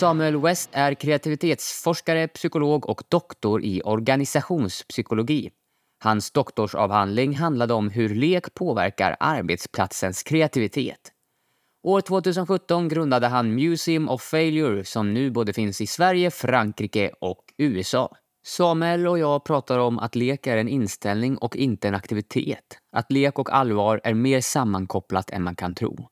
Samuel West är kreativitetsforskare, psykolog och doktor i organisationspsykologi. Hans doktorsavhandling handlade om hur lek påverkar arbetsplatsens kreativitet. År 2017 grundade han Museum of Failure som nu både finns i Sverige, Frankrike och USA. Samuel och jag pratar om att lek är en inställning och inte en aktivitet. Att lek och allvar är mer sammankopplat än man kan tro.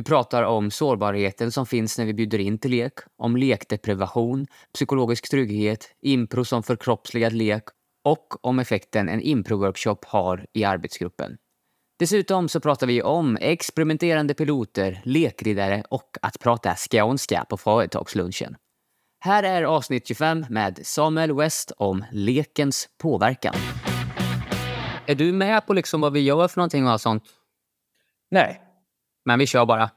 Vi pratar om sårbarheten som finns när vi bjuder in till lek, om lekdeprivation, psykologisk trygghet, impro som förkroppsligad lek och om effekten en improworkshop har i arbetsgruppen. Dessutom så pratar vi om experimenterande piloter, lekriddare och att prata skånska på företagslunchen. Här är avsnitt 25 med Samuel West om lekens påverkan. Är du med på liksom vad vi gör för någonting och sånt? Nej. Men vi kör bara.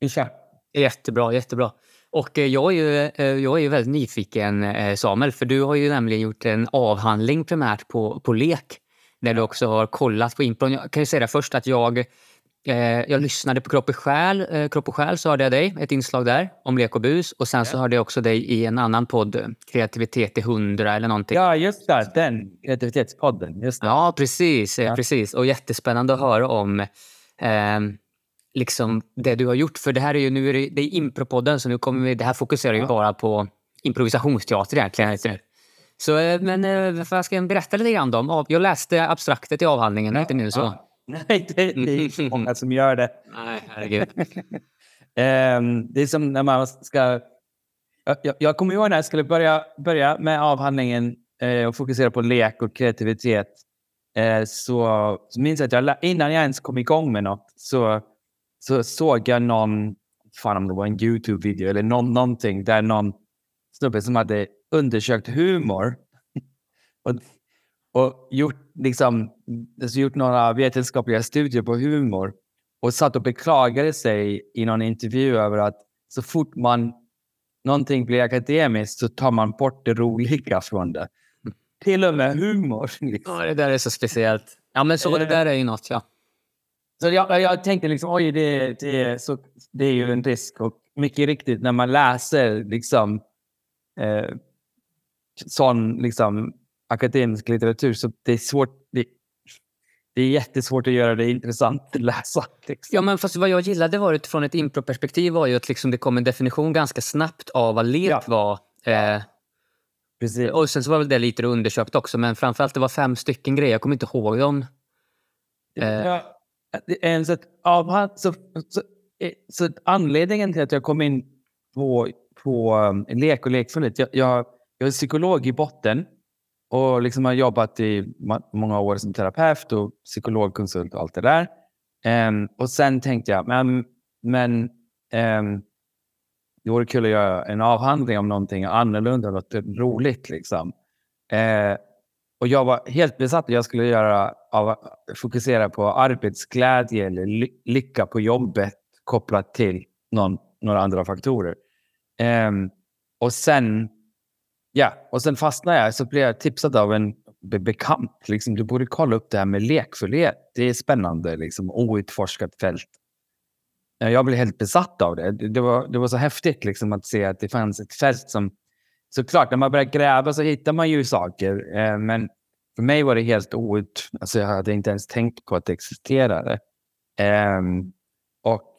Vi kör. Jättebra, jättebra. Och eh, jag är ju, eh, jag är ju väldigt nyfiken, eh, Samuel, för du har ju nämligen gjort en avhandling primärt på, på lek. Där du också har kollat på impron. Jag kan ju säga det först att jag, jag lyssnade på Kropp och själ. Kropp och själ så hörde jag dig, ett inslag där om lek och bus. Och sen så hörde jag också dig i en annan podd, Kreativitet i hundra eller någonting. Ja, just det. Den kreativitetspodden. Just det. Ja, precis, ja. precis. Och jättespännande att höra om eh, liksom det du har gjort. För det här är ju nu är det, det är impropodden, så nu kommer vi, det här fokuserar ju ja. bara på improvisationsteater egentligen. Så, eh, men eh, vad ska jag berätta lite grann om? Jag läste abstraktet i avhandlingen, är inte nu så? Nej, det, det är inte många som gör det. Nej, herregud. um, det är som när man ska... Jag, jag kommer ihåg när jag skulle börja, börja med avhandlingen eh, och fokusera på lek och kreativitet. Eh, så, så minns jag att jag, innan jag ens kom igång med något så, så såg jag någon, fan om det var en YouTube-video eller någon, någonting där någon snubbe som hade undersökt humor och, och gjort, liksom, alltså gjort några vetenskapliga studier på humor och satt och beklagade sig i någon intervju över att så fort man någonting blir akademiskt så tar man bort det roliga från det. Till och med humor. Liksom. Ja, det där är så speciellt. Ja, men så det där är ju något, ja. Så jag, jag tänkte liksom, oj, det, det, så, det är ju en risk. Och mycket riktigt, när man läser liksom, eh, sån liksom, akademisk litteratur så det är svårt. Det, det är jättesvårt att göra det intressant att läsa. Liksom. Ja, men fast vad jag gillade var utifrån ett improperspektiv var ju att liksom det kom en definition ganska snabbt av vad lek ja. var. Eh, Precis. Och sen så var väl det lite undersökt också, men framförallt det var fem stycken grejer. Jag kommer inte ihåg dem. Eh. Ja, så, så, eh, så, så, anledningen till att jag kom in på, på um, lek och lekfullhet. Jag, jag, jag är psykolog i botten och liksom har jobbat i många år som terapeut och psykologkonsult och allt det där. Um, och sen tänkte jag, men, men um, det vore kul att göra en avhandling om någonting annorlunda, något roligt. Liksom. Uh, och jag var helt besatt. Jag skulle göra, av, fokusera på arbetsglädje eller ly lycka på jobbet kopplat till någon, några andra faktorer. Um, och sen ja, och sen fastnade jag. Så blev jag tipsad av en be bekant. Liksom, du borde kolla upp det här med lekfullhet. Det är spännande, liksom, outforskat fält. Jag blev helt besatt av det. Det var, det var så häftigt liksom, att se att det fanns ett fält som... Såklart, när man börjar gräva så hittar man ju saker. Eh, men för mig var det helt out... Alltså, jag hade inte ens tänkt på att det existerade. Eh, och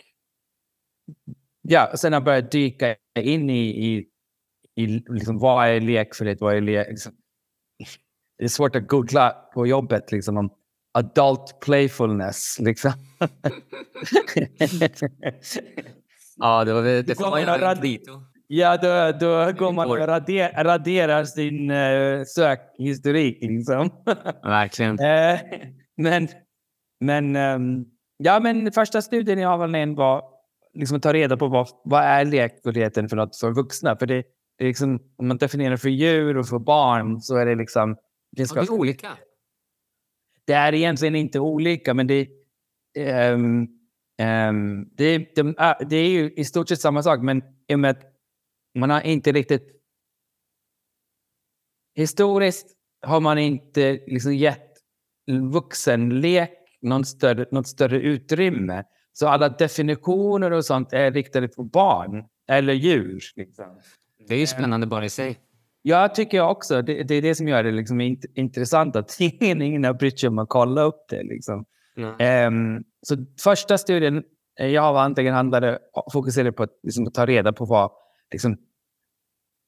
ja, sen när jag började dyka in i, i, i liksom, vad är lekfullhet, vad är lek... Liksom, det är svårt att googla på jobbet liksom, om adult playfulness. Liksom. ja, det, var, det får man göra dit. Ja, då, då går man och rader, raderar sin uh, sökhistorik. Liksom. Verkligen. uh, men, men, um, ja, men första studien i avhandlingen var liksom ta reda på vad, vad är lekfullheten för något för vuxna. För det, det är liksom, om man definierar för djur och för barn så är det liksom... Det, ska, det är olika. Det är egentligen inte olika, men det, um, um, det, de, det är ju i stort sett samma sak. Men i och med att man har inte riktigt... Historiskt har man inte liksom gett vuxenlek någon större, något större utrymme. Så alla definitioner och sånt är riktade på barn. eller djur. Liksom. Det är ju spännande bara i sig. Jag tycker också, det, det är det som gör det liksom int intressant att ingen har brytt sig om att kolla upp det. Liksom. Um, så första studien jag har antingen handlade, fokuserade på att liksom, ta reda på vad, liksom,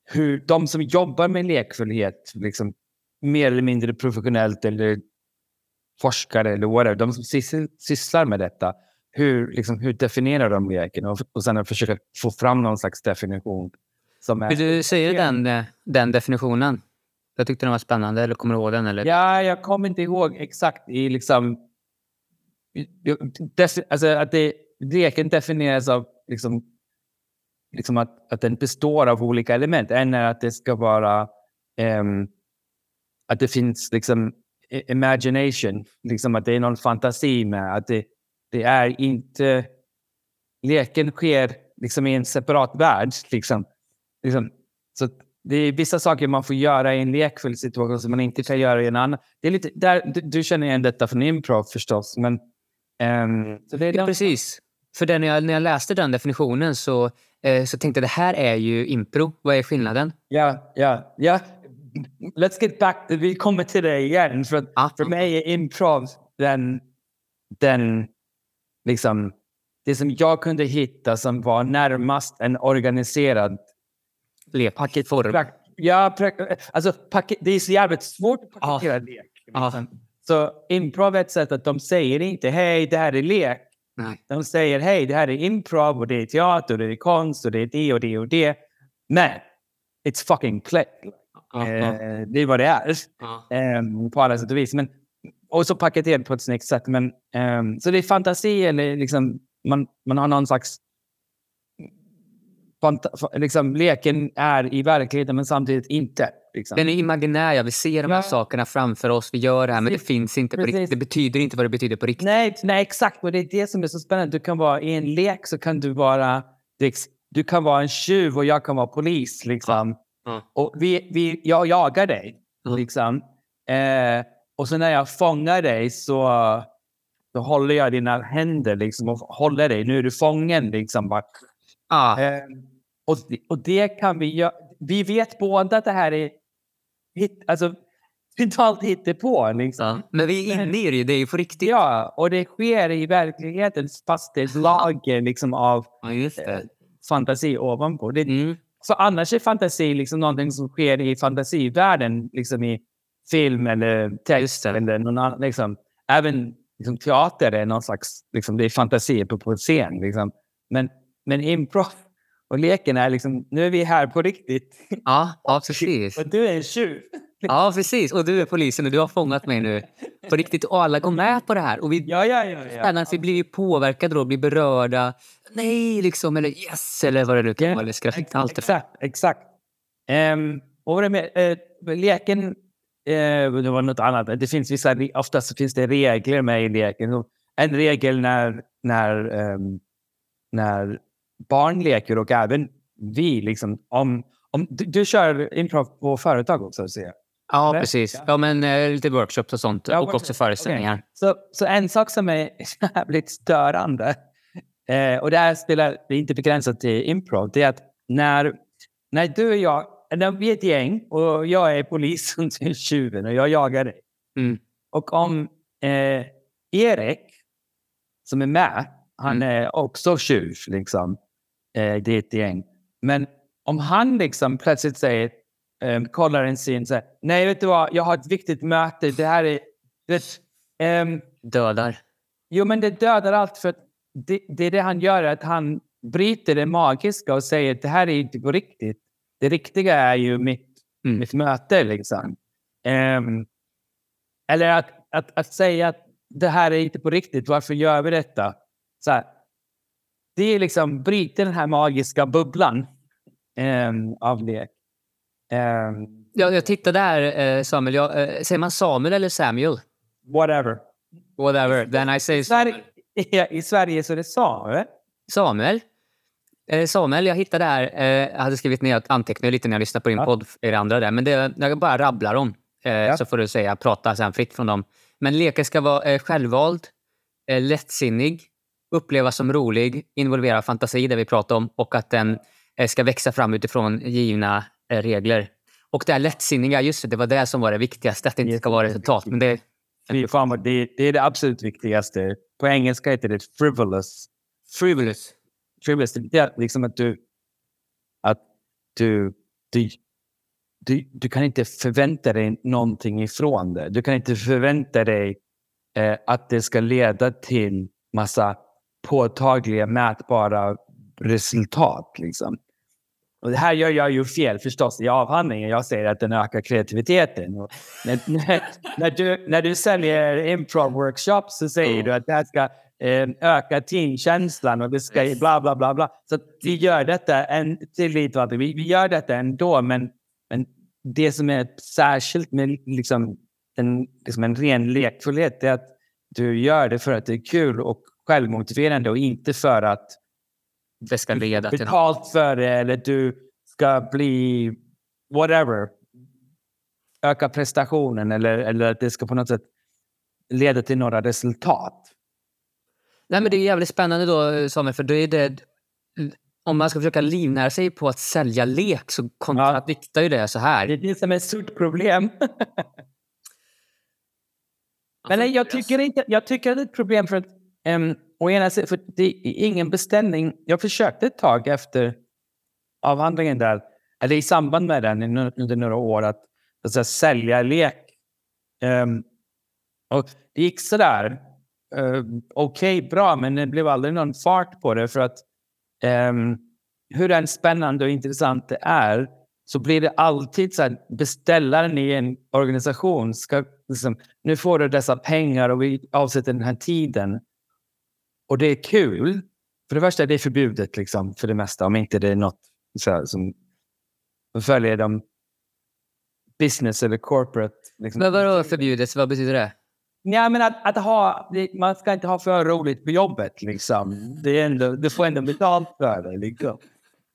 hur de som jobbar med lekfullhet, liksom, mer eller mindre professionellt eller forskare eller whatever, de som sysslar med detta, hur, liksom, hur definierar de leken? Och, och sen försöka få fram någon slags definition. Som är... Du säga den, eh, den definitionen? Jag tyckte den var spännande, eller kommer du ihåg den? Eller? Ja, jag kommer inte ihåg exakt i liksom... Alltså att det, leken definieras av liksom, liksom att, att den består av olika element. En är att det ska vara... Um, att det finns liksom imagination, liksom att det är någon fantasi med att det, det är inte... Leken sker liksom i en separat värld. Liksom. Liksom. Så det är vissa saker man får göra i en lekfull situation som man inte kan göra i en annan. Det är lite, där, du, du känner igen detta från improv förstås. Men, um, så det är ja, precis. För det, när, jag, när jag läste den definitionen så, eh, så tänkte jag det här är ju impro. Vad är skillnaden? Ja, ja, ja. Let's get back. Vi kommer till det igen. För, ah. för mig är improv den, den liksom, det som jag kunde hitta som var närmast en organiserad lekform. Ja, alltså, det är så jävligt svårt att paketera ah. lek. Liksom. Ah. Så improv är ett sätt att de säger inte hej, det här är lek. Nej. De säger hej, det här är improv och det är teater och det är konst och det är det och det och det. Men it's fucking play. Uh -huh. eh, det är vad det är. Uh -huh. eh, på alla sätt och vis. Men, och så paketerat på ett snyggt sätt. Men, eh, så det är fantasi eller liksom man, man har någon slags liksom, leken är i verkligheten men samtidigt inte. Liksom. Den är imaginär, ja. Vi ser de här ja. sakerna framför oss, vi gör det här, men det finns inte på riktigt. Det betyder inte vad det betyder på riktigt. Nej, nej, exakt. Och det är det som är så spännande. Du kan vara i en lek så kan du vara... Du kan vara en tjuv och jag kan vara polis. Liksom. Ja. Och vi, vi, jag jagar dig. Liksom. Eh, och så när jag fångar dig så, så håller jag dina händer liksom, och håller dig. Nu är du fången. Liksom, bara. Ah. Eh, och, och det kan vi göra. Vi vet båda att det här är hit, alltså, totalt hittepå. Liksom. Ja, men vi är inne i det, det är ju på riktigt. Ja, och det sker i verkligheten fast det är lager liksom, av ja, eh, fantasi ovanpå. Det, mm. Så annars är fantasi liksom någonting som sker i fantasivärlden, liksom i film eller text. Eller någon annan, liksom. Även liksom, teater är någon slags, liksom, det är fantasi på, på scen. Liksom. Men, men improv och leken är liksom, nu är vi här på riktigt. Ja, ja precis. Och du är en tjuv. Ja, precis. Och du är polisen och du har fångat mig nu. På riktigt. Och alla går med på det här. Och vi, ja, ja, ja, ja. vi blir ju påverkade och blir berörda. Nej, liksom. Eller yes, eller vad det nu kan vara. Eller skratt. Allt exakt, exakt. Um, och vad det med, uh, leken, uh, det var något annat. Det finns vissa, oftast finns det regler med i leken. En regel när, när, um, när barn leker och även vi. Liksom, om, om, du, du kör improv på företag också, ser jag. Ja, Eller? precis. Ja, men eh, lite workshops och sånt. Ja, och också föreställningar. Okay. Så, så en sak som är jävligt störande, eh, och det här spelar, det är inte begränsat till improv, det är att när, när du och jag, när vi är ett gäng och jag är polisen till tjuven och jag jagar dig. Mm. Och om eh, Erik, som är med, han mm. är också tjuv, liksom eh, det är ett gäng. Men om han liksom plötsligt säger, eh, kollar en scen så här, nej vet du vad, jag har ett viktigt möte, det här är... Det, eh, dödar. Jo, men det dödar allt för det, det är det han gör, att han bryter det magiska och säger att det här är inte på riktigt. Det riktiga är ju mitt, mm. mitt möte liksom. Um, eller att, att, att säga att det här är inte på riktigt, varför gör vi detta? Så här, det är liksom bryter den här magiska bubblan um, av lek. Um, ja, jag tittade där, eh, Samuel. Jag, eh, säger man Samuel eller Samuel? Whatever. Whatever. Then I say Samuel. I Sverige så är det Samuel. Samuel. Eh, Samuel, jag hittade här, eh, jag hade skrivit ner anteckningar lite när jag lyssnade på din ja. podd, er andra där, men det, jag bara rabblar om. Eh, ja. Så får du säga, prata sen fritt från dem. Men leken ska vara eh, självvald, eh, lättsinnig, upplevas som rolig, involvera fantasi, det vi pratade om, och att den eh, ska växa fram utifrån givna eh, regler. Och det här lättsinniga, just det, det var det som var det viktigaste, att det inte ska vara resultat. Men det, det, det är det absolut viktigaste. På engelska heter det frivolous. frivolous. Frivolous, det är liksom att du... Att du, du, du, du kan inte förvänta dig någonting ifrån det. Du kan inte förvänta dig eh, att det ska leda till massa påtagliga, mätbara resultat. Liksom. Och det här gör jag ju fel förstås i avhandlingen. Jag säger att den ökar kreativiteten. Och när, när, du, när du säljer improv-workshops så säger du att det här ska eh, öka teamkänslan och det ska bla bla bla. bla. Så vi gör detta en, tillit och vi, vi gör detta ändå, men, men det som är särskilt med liksom, en, liksom en ren lekfullhet är att du gör det för att det är kul och självmotiverande och inte för att Det ska leda till betalt för det eller du ska bli whatever. Öka prestationen eller, eller att det ska på något sätt leda till några resultat. Nej, men det är jävligt spännande då, Samuel, för då är det... Om man ska försöka livnära sig på att sälja lek så kontradiktar ju det så här. Det är det som är ett stort problem. Men nej, jag tycker inte, jag tycker att det är ett problem för att Ehm, um, och ena för det är ingen beställning. Jag försökte ett tag efter avhandlingen där, eller i samband med den under några år, att, att säga, sälja lek. Um, och det gick sådär. Uh, ehm, Okej, okay, bra, men det blev aldrig någon fart på det för att um, hur än spännande och intressant det är så blir det alltid så att beställaren i en organisation ska liksom, nu får du dessa pengar och vi avsätter den här tiden. Och det är kul. För det första är det förbjudet liksom, för det mesta, om inte det är något så här, som följer de business eller corporate. Liksom. Men vadå förbjudet? Vad betyder det? Ja, men att, att ha, man ska inte ha för roligt på jobbet. Liksom. Det är ändå, du får ändå betalt för det. Liksom.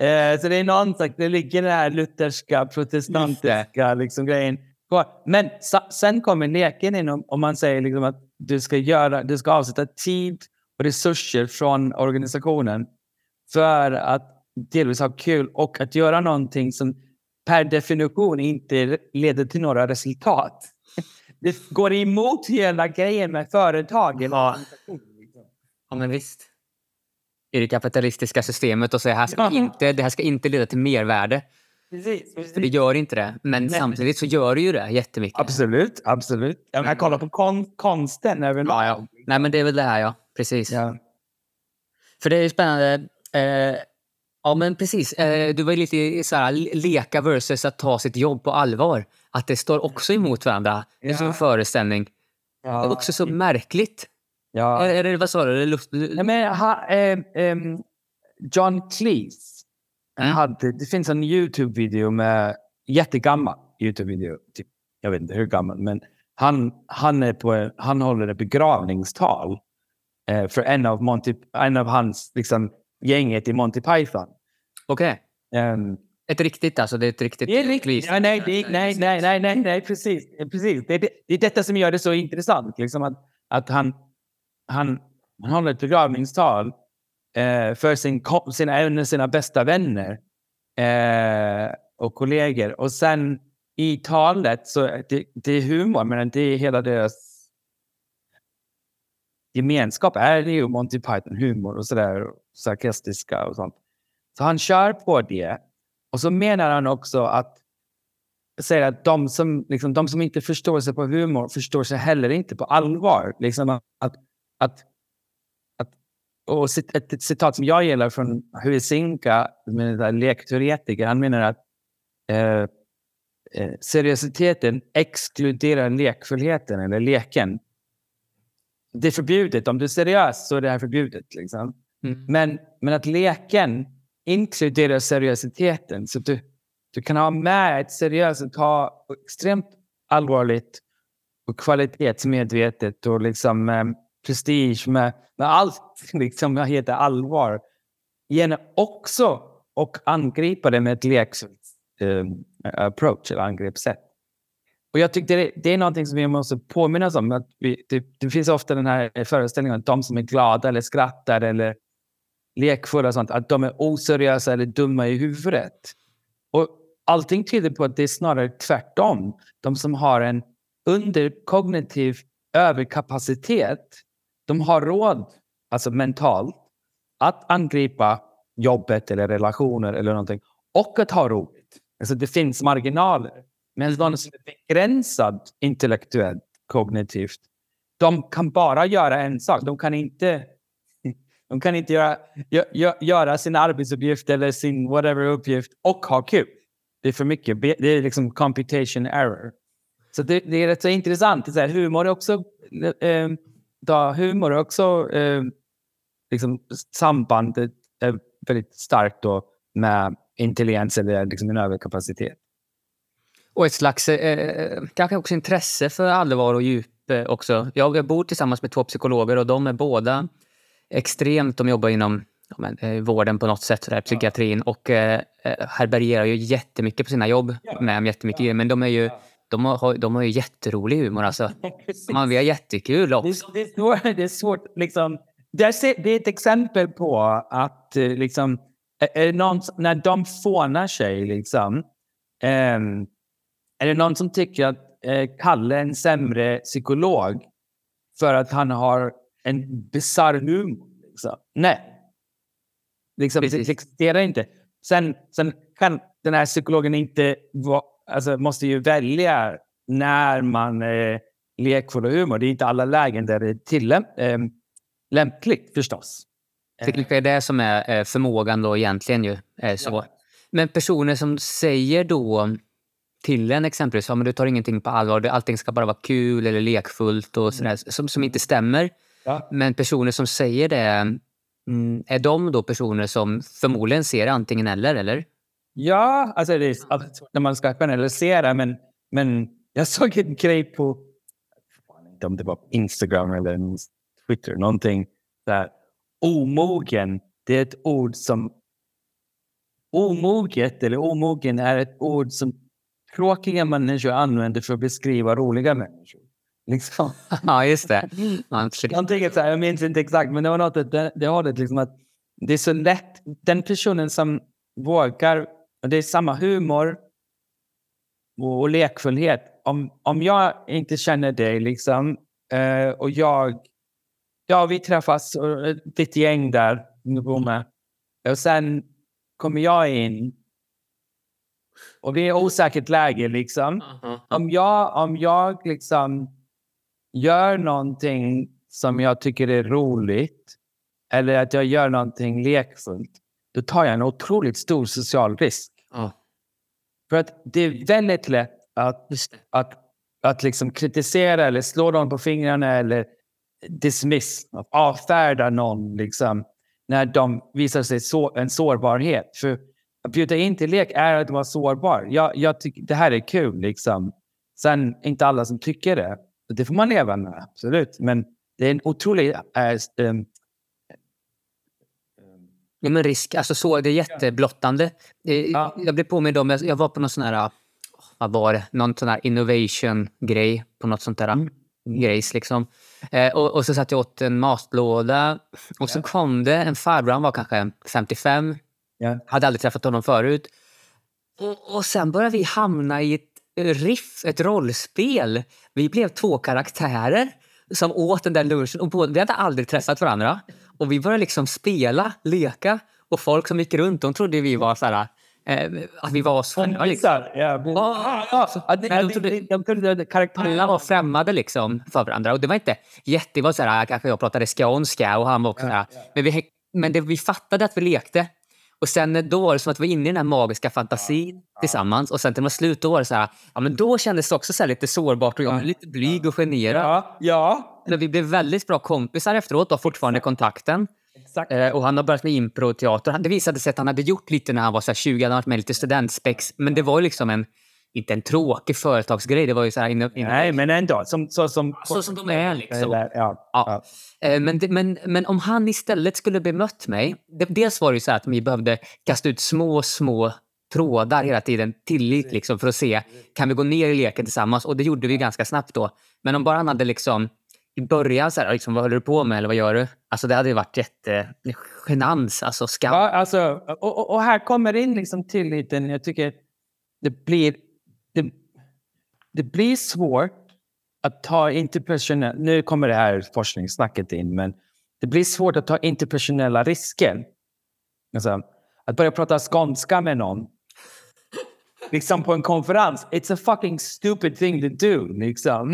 Eh, så det är någon slags, det ligger den här lutherska, protestantiska liksom, grejen kvar. Men sa, sen kommer leken in om, om man säger liksom att du ska, göra, du ska avsätta tid resurser från organisationen för att delvis ha kul och att göra någonting som per definition inte leder till några resultat. Det går emot hela grejen med företagen. Ja. ja, men visst. I det kapitalistiska systemet och säga här ska inte, det här ska inte leda till mervärde. Precis, precis. För det gör inte det. Men Nej. samtidigt så gör det ju det jättemycket. Absolut, absolut. Jag menar, kolla på kon konsten överlag. Ja, ja. Nej, men det är väl det här, ja. Precis. Ja. För det är ju spännande. Eh, ja, men precis. Eh, du var lite så här, leka versus att ta sitt jobb på allvar. Att det står också emot varandra. Det är som en föreställning. Ja. Det är också så märkligt. Ja. Är det, vad sa du? Luft... Nej, men, ha, eh, ehm, John Cleese. Mm. Hade, det finns en Youtube-video med jättegammal Youtube-video. Typ, jag vet inte hur gammal, men han, han, är på, han håller ett begravningstal eh, för en av, Monty, en av hans liksom, gänget i Monty Python. Okej. Ehm, Ett riktigt alltså? Det är ett riktigt det är riktigt. Ja, nej, det, nej, nej, nej, nej, nej, precis. precis. Det, det, det är detta som gör det så intressant. Liksom att, att han, han, han håller ett begravningstal eh, för sin, sina, en av sina bästa vänner eh, och kollegor. Och sen i talet så det, det är humor, men det är hela deras gemenskap är det ju Monty Python-humor och sådär, sarkastiska och sånt. Så han kör på det. Och så menar han också att säger att de som, liksom, de som inte förstår sig på humor förstår sig heller inte på allvar. Liksom att, att, att, och ett, ett citat som jag gillar från Huizinga, lekteoretiker, han menar att eh, eh, seriositeten exkluderar lekfullheten eller leken. Det är förbjudet. Om du är seriös så är det här förbjudet. Liksom. Mm. Men, men att leken inkluderar seriositeten. Så du, du kan ha med ett seriöst, ha extremt allvarligt och kvalitetsmedvetet och liksom eh, prestige med, med allt liksom vad heter allvar. Gärna också och angripa det med ett lekfullt eh, approach eller angreppssätt. Och jag tycker det, det är någonting som vi måste påminnas om. Att vi, det, det finns ofta den här föreställningen att de som är glada eller skrattar eller lekfulla och sånt, att de är oseriösa eller dumma i huvudet. Och allting tyder på att det är snarare tvärtom. De som har en underkognitiv överkapacitet, de har råd, alltså mentalt, att angripa jobbet eller relationer eller någonting och att ha roligt. Alltså det finns marginaler. Men de som är begränsad intellektuellt, kognitivt, de kan bara göra en sak. De kan inte, de kan inte göra, gö, göra sin arbetsuppgift eller sin whatever uppgift och ha kul. Det är för mycket. Det är liksom computation error. Så det, det är rätt så intressant. Det så här, humor är också, eh, då, humor är också eh, liksom sambandet är väldigt starkt då med intelligens eller liksom en överkapacitet. Och ett slags eh, kanske också intresse för allvar och djup också. Jag bor tillsammans med två psykologer och de är båda extremt, de jobbar inom ja, men, vården på något sätt, där, psykiatrin och eh, härbärgerar ju jättemycket på sina jobb med jättemycket men de är ju de har, de har ju jätterolig humor alltså. Man, vi har jättekul också. Det, det, är svårt, det är svårt liksom. Det är, ett exempel på att liksom, är någon, när de fånar sig liksom. Um, är det någon som tycker att eh, Kalle är en sämre psykolog för att han har en bisarr humor? Liksom? Nej. Liksom, det, det existerar inte. Sen, sen kan den här psykologen inte alltså, måste ju välja när man är lekfull och humor. Det är inte alla lägen där det är tillämp äh, lämpligt förstås. Det är det som är eh, förmågan då egentligen ju. Så. Ja. Men personer som säger då till en exempelvis, ja, men du tar ingenting på allvar, allting ska bara vara kul eller lekfullt och sådär, mm. som, som inte stämmer. Ja. Men personer som säger det, mm, är de då personer som förmodligen ser antingen eller, eller? Ja, alltså det är när man ska generalisera, men, men jag såg en grej på, inte om det var Instagram eller Twitter, någonting där omogen, det är ett ord som omoget eller omogen är ett ord som tråkiga människor använder för att beskriva roliga människor. Liksom. Ja, just det. Någonting så här, jag minns inte exakt, men det var något att det, det har det liksom att det är så lätt. Den personen som vågar, och det är samma humor och, och lekfullhet. Om, om jag inte känner dig liksom eh, och jag, ja vi träffas, och ett gäng där, och sen kommer jag in och det är osäkert läge liksom. Uh -huh. Om jag, om jag liksom gör någonting som jag tycker är roligt eller att jag gör någonting lekfullt, då tar jag en otroligt stor social risk. Uh. För att det är väldigt lätt att, att, att liksom kritisera eller slå någon på fingrarna eller dismiss, avfärda någon liksom, när de visar sig så, en sårbarhet. För att bjuda in till lek är att vara sårbar. Jag, jag tycker det här är kul liksom. Sen inte alla som tycker det. Det får man leva med, absolut. Men det är en otrolig... Äh, ähm, Ja, men risk, alltså så, det är jätteblottande. Ja. Jag blev påmind om, jag var på någon sån här, vad var det, någon sån här innovation-grej på något sånt där mm. grejs liksom. Eh, och, och, så satt jag åt en matlåda och så kom det en farbror, han var kanske 55, Yeah. Hade aldrig träffat honom förut. Och, och sen började vi hamna i ett riff, ett rollspel. Vi blev två karaktärer som åt den där lunchen. Och båda, vi hade aldrig träffat varandra. Och vi började liksom spela, leka. Och folk som gick runt de trodde vi var så här, eh, att vi var såna. Liksom. Karaktärerna var främmande liksom för varandra. Och det var inte jätte... Var så här, kanske jag pratade skånska och han var också ja, ja. Men, vi, men det, vi fattade att vi lekte. Och sen då var det som att vi var inne i den här magiska fantasin ja, tillsammans. Och sen till slut då var det så här, ja men då kändes det också så lite sårbart och jag blev lite blyg och generad. Ja, ja. Men vi blev väldigt bra kompisar efteråt och har fortfarande kontakten. Eh, och han har börjat med improteater. Det visade sig att han hade gjort lite när han var så 20, han hade varit med lite studentspex. Men det var liksom en inte en tråkig företagsgrej. Det var ju så här... Inne, inne. Nej, men ändå. Som, så, som, så som de är liksom. ja, ja. ja. Eh, men, men, men om han istället skulle bemött mig. Dels var det ju så att vi behövde kasta ut små, små trådar hela tiden. Tillit liksom för att se, kan vi gå ner i leken tillsammans? Och det gjorde vi ganska snabbt då. Men om bara han hade liksom i början, så här, liksom, vad håller du på med eller vad gör du? Alltså det hade ju varit jättegenans, alltså skam. Ja, alltså, och, och här kommer in liksom tilliten. Jag tycker det blir, det, det blir svårt att ta interpersonella... Nu kommer det här forskningssnacket in, men det blir svårt att ta interpersonella risker. Alltså, att börja prata skånska med någon liksom på en konferens. It's a fucking stupid thing to do. Liksom.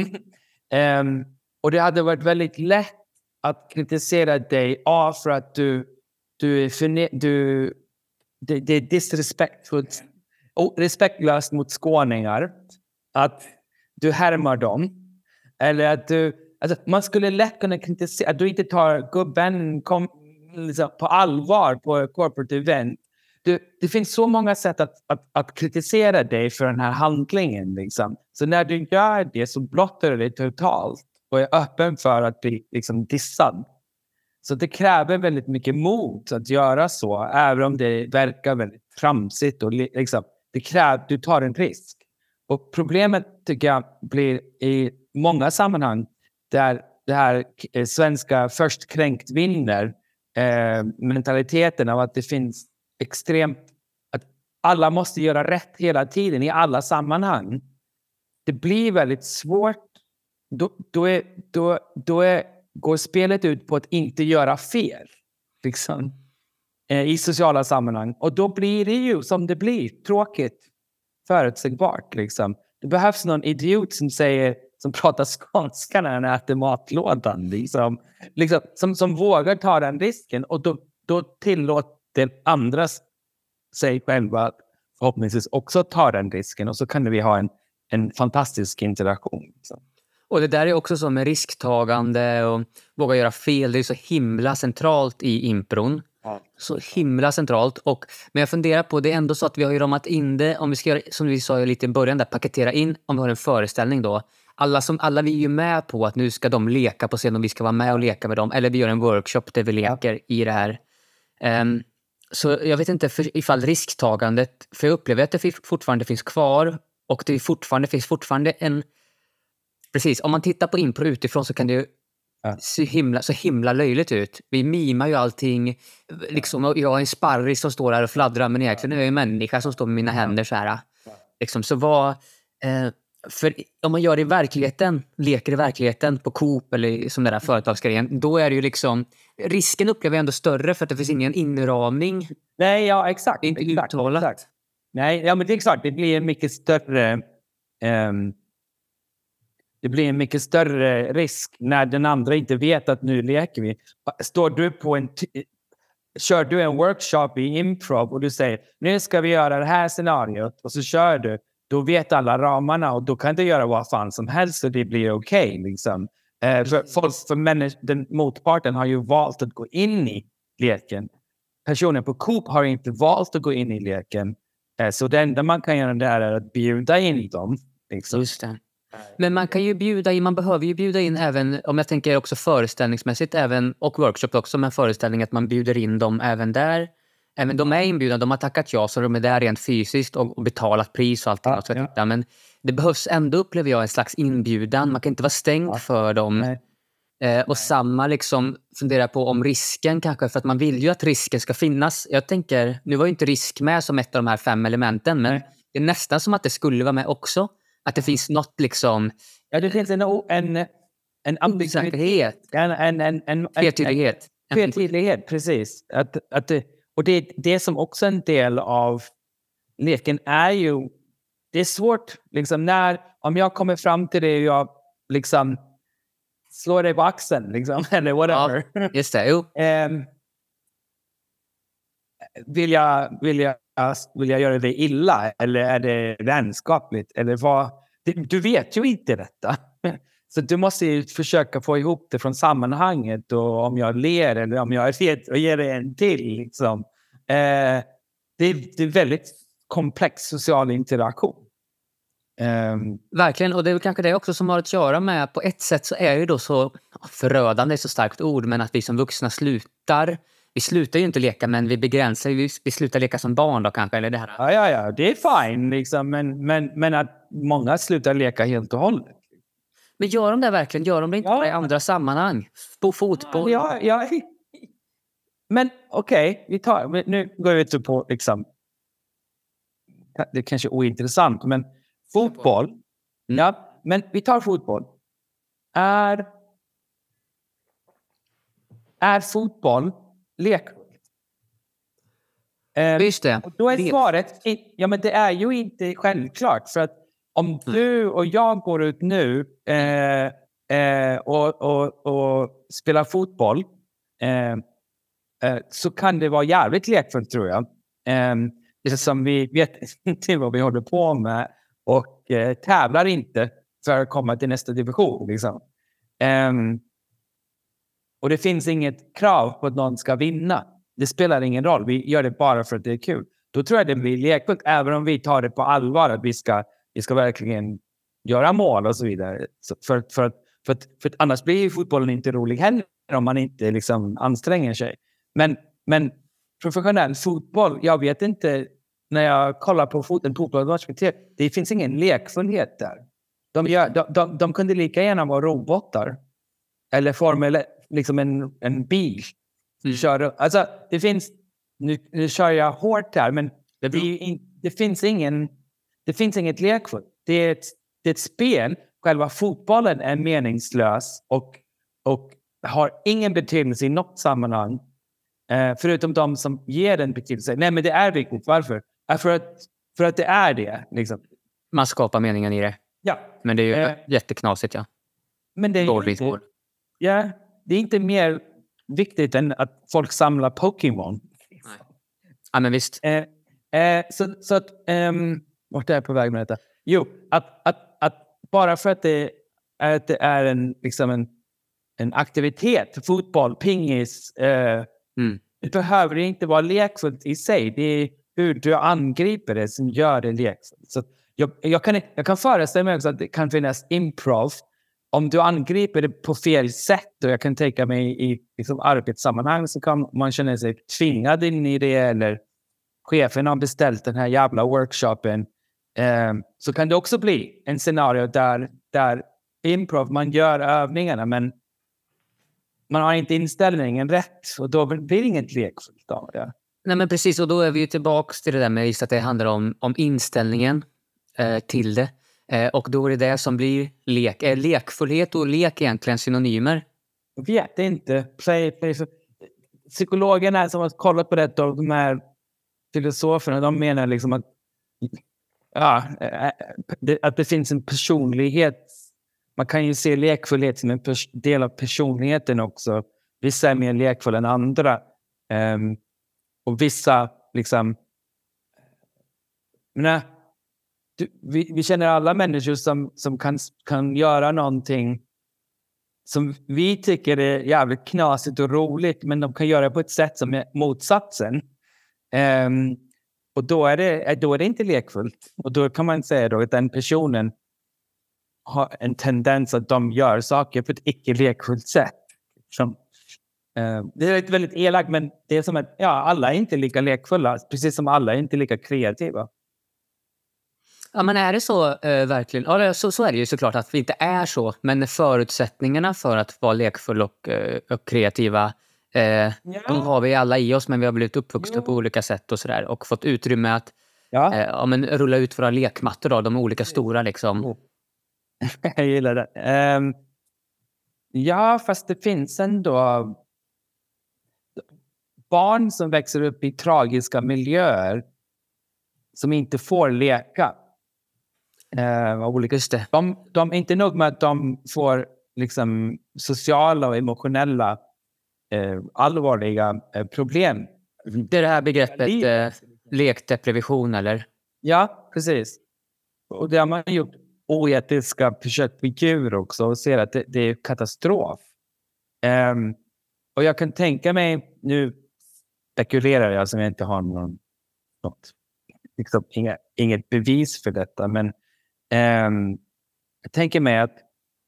Um, och det hade varit väldigt lätt att kritisera dig A för att du, du är förne- du, det, det är disrespectfullt respektlöst mot skåningar. Att du härmar dem. Eller att du... Alltså, man skulle lätt kunna kritisera att du inte tar gubben kom, liksom, på allvar på corporate event. Du, det finns så många sätt att, att, att, kritisera dig för den här handlingen. Liksom. Så när du gör det så blottar du dig totalt och är öppen för att bli liksom, dissad. Så det kräver väldigt mycket mod att göra så, även om det verkar väldigt tramsigt. Och, liksom, det kräver, du tar en risk. Och problemet tycker jag blir i många sammanhang där det här eh, svenska först kränkt vinner eh, mentaliteten av att det finns extremt... att alla måste göra rätt hela tiden i alla sammanhang. Det blir väldigt svårt. Då, då, är, då, då är, går spelet ut på att inte göra fel. Liksom, i sociala sammanhang. Och då blir det ju som det blir. Tråkigt. Förutsägbart. Liksom. Det behövs någon idiot som säger som pratar skånska när han äter matlådan. Liksom. Liksom, som, som vågar ta den risken. Och då, då tillåter andra sig själva förhoppningsvis också ta den risken. Och så kan vi ha en, en fantastisk interaktion. Liksom. Och det där är också så med risktagande och våga göra fel. Det är så himla centralt i impron. Så himla centralt. Och, men jag funderar på, det är ändå så att vi har ju ramat in det, om vi ska göra, som vi sa lite i början, där, paketera in, om vi har en föreställning då. Alla, som, alla vi är ju med på att nu ska de leka på scen och vi ska vara med och leka med dem. Eller vi gör en workshop där vi leker ja. i det här. Um, så jag vet inte för, ifall risktagandet, för jag upplever att det fortfarande finns kvar och det fortfarande finns fortfarande en... Precis, om man tittar på impro utifrån så kan det ju ja. se himla, så himla löjligt ut. Vi mimar ju allting. Liksom, jag är en sparris som står här och fladdrar men egentligen är jag en människa som står med mina händer så här. Liksom, så vad... Eh, för om man gör det i verkligheten, leker i verkligheten på Coop eller som den där företagsgrejen, då är det ju liksom... Risken upplever jag ändå större för att det finns ingen inramning. Nej, ja exakt. Det är inte exakt, uttalat. Exakt. Nej, ja, men det är exakt. Det blir mycket större... Um, det blir en mycket större risk när den andra inte vet att nu leker vi. Står du på en... Kör du en workshop i improv och du säger nu ska vi göra det här scenariot och så kör du då vet alla ramarna och då kan du göra vad fan som helst och det blir okej. Okay, liksom. eh, för folk, för den motparten har ju valt att gå in i leken. Personen på Coop har inte valt att gå in i leken. Eh, så det enda man kan göra där är att bjuda in dem. Liksom. Just det. Men man kan ju bjuda in, man behöver ju bjuda in även, om jag tänker också föreställningsmässigt även, och workshop också, med föreställning att man bjuder in dem även där. Även de är inbjudna, de har tackat ja så de är där rent fysiskt och, betalat pris och allt. Ja, och ja. Men det behövs ändå, upplever jag, en slags inbjudan. Man kan inte vara stängd ja. för dem. Eh, och Nej. samma liksom fundera på om risken kanske, för att man vill ju att risken ska finnas. Jag tänker, nu var ju inte risk med som ett av de här fem elementen, men Nej. det är nästan som att det skulle vara med också. Att det finns något liksom... Ja, det finns en, en, en osäkerhet. En, en, en, en, Tvetydighet. Tvetydighet, precis. Att, att det, och det, det som också är en del av leken är ju... Det är svårt, liksom, när, om jag kommer fram till dig och jag liksom slår dig på axeln, liksom, eller whatever. Ja, just det, jo. um, vill, jag, vill, jag, Alltså, vill jag göra dig illa eller är det vänskapligt? Eller vad? Du vet ju inte detta. Så du måste ju försöka få ihop det från sammanhanget och om jag ler eller om jag är fet och ger dig en till. Liksom. Eh, det, är, det är väldigt komplex social interaktion. Um, Verkligen, och det är kanske det också som har att göra med, på ett sätt så är det då så förödande, är så starkt ord, men att vi som vuxna slutar. Vi slutar ju inte leka, men vi begränsar vi, vi slutar leka som barn då kanske. Eller det här. Ja, ja, ja, det är fine, liksom, men, men, men att många slutar leka helt och hållet. Men gör de det verkligen? Gör de det inte Ja. bara i andra sammanhang? På fotboll? Ja, ja. Men okej, vi tar, nu går vi ut på liksom... Det är kanske är ointressant, men fotboll. Mm. Ja, men vi tar fotboll. Är, är fotboll lekfullt? Eh, Just det. och då är Det- svaret, ja men det är ju inte självklart. För att om du och jag går ut nu eh, eh, och, och, och spelar fotboll eh, eh, så kan det vara jävligt lekfullt tror jag. Eh, som vi vet inte vad vi håller på med och eh, tävlar inte för att komma till nästa division. Liksom. Ehm, och det finns inget krav på att någon ska vinna. Det spelar ingen roll. Vi gör det bara för att det är kul. Då tror jag det blir lekfullt, även om vi tar det på allvar att vi ska, vi ska verkligen göra mål och så vidare. Så för, för, att, för, att, för att annars blir ju fotbollen inte rolig heller om man inte liksom anstränger sig. Men, men professionell fotboll, jag vet inte när jag kollar på fot, en fotbollsmatch det finns ingen lekfullhet där. De, gör, de, de, de kunde lika gärna vara robotar. Eller Formel liksom en, en bil. Mm. Kör, alltså, det finns, nu, nu kör jag hårt här, men det, ju in, det, finns ingen, det finns inget lekfullt. Det är, ett, det är ett spel. Själva fotbollen är meningslös och, och har ingen betydelse i något sammanhang. Eh, förutom de som ger den betydelse. Nej, men det är viktigt. Varför? Eh, för, att, för att det är det. Liksom. Man skapar meningen i det. Ja, Men det är ju Eh. jätteknasigt, ja. men det är, Dåligt inte, ja, det är inte mer viktigt än att folk samlar Pokémon. Ja, men visst. Eh, eh, så, så att... ehm, vart är jag på väg med detta? Jo, att, att, att bara för att det, är- att det är en, liksom en, en aktivitet, fotboll, pingis, eh, Mm. det behöver inte vara lekfullt i sig. Det är hur du angriper det som gör det lekfullt. Så jag, jag, kan, jag kan föreställa mig också att det kan finnas improv om du angriper det på fel sätt och jag kan tänka mig i liksom, arbetssammanhang så kan man känna sig tvingad in i det eller chefen har beställt den här jävla workshopen. Eh, så kan det också bli en scenario där, där improv, man gör övningarna men man har inte inställningen rätt och då blir det inget lekfullt av det. Nej, men precis. Och då är vi ju tillbaka till det där med just att det handlar om, om inställningen eh, till det. Eh, och då är det det som blir lek. Är lekfullhet och lek egentligen synonymer? Jag vet inte. Play, play, så- Psykologerna som har kollat på detta och de här filosoferna, de menar liksom att, ja, det- att det finns en personlighet. Man kan ju se lekfullhet som en del av personligheten också. Vissa är mer lekfulla än andra. Um, och vissa liksom... Men, du, vi, vi känner alla människor som, som kan, kan göra någonting som vi tycker är jävligt knasigt och roligt, men de kan göra det på ett sätt som är motsatsen. Um, och då är, det, eh, då är det inte lekfullt. Och då kan man säga då att den personen har en tendens att de gör saker på ett icke lekfullt sätt. Som, um, det är väldigt elakt, men det är som att ja, alla är inte lika lekfulla, precis som alla är inte lika kreativa. Ja, men är det så eh, verkligen? Ja, det- så, så är det ju såklart att vi inte är så. Men förutsättningarna för att vara lekfulla och, eh, och kreativa eh, de har vi alla i oss, men vi har blivit uppvuxna på olika sätt och sådär. Och fått utrymme att Ja. eh, ja, men rulla ut våra lekmattor, då, de olika stora liksom. Jag gillar det. Ehm, ja, fast det finns ändå barn som växer upp i tragiska miljöer som inte får leka. Uh, av olika de, de är inte nog med att de får liksom, sociala och emotionella eh, allvarliga eh, problem. Det är det här begreppet eh, lekdepression, eller? Ja, precis. Och det har man gjort oetiska försök på djur också och ser att det, det är katastrof. Ehm, och jag kan tänka mig, nu spekulerar jag som jag inte har någon, något, liksom, inga, inget bevis för detta, men ehm, jag tänker mig att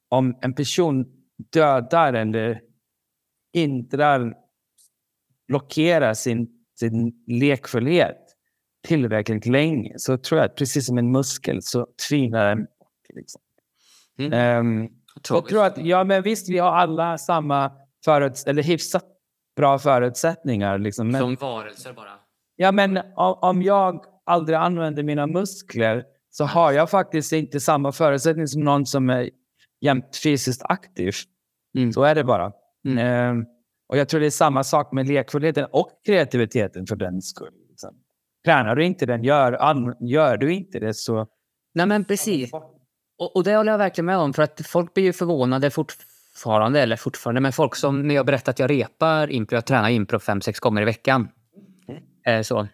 om en person dödar eller hindrar, blockerar sin, sin lekfullhet tillräckligt länge så tror jag att precis som en muskel så tvinar den bort. Liksom. Mm. Ehm, Jag tror att, ja men visst, vi har alla samma föruts eller hyfsat bra förutsättningar. Liksom. Men, Som varelser bara. Ja, men om jag aldrig använder mina muskler så har jag faktiskt inte samma förutsättning som någon som är jämt fysiskt aktiv. Mm. Så är det bara. Mm. Eh, och jag tror det är samma sak med lekfullheten och kreativiteten för den skull. Liksom. Tränar du inte den, gör, gör du inte det så... Nej, men precis. Och, och, det håller jag verkligen med om. För att folk blir ju förvånade fortfarande, eller fortfarande, men folk som när jag berättar att jag repar impro, jag tränar impro fem, sex gånger i veckan. Mm. Eh, så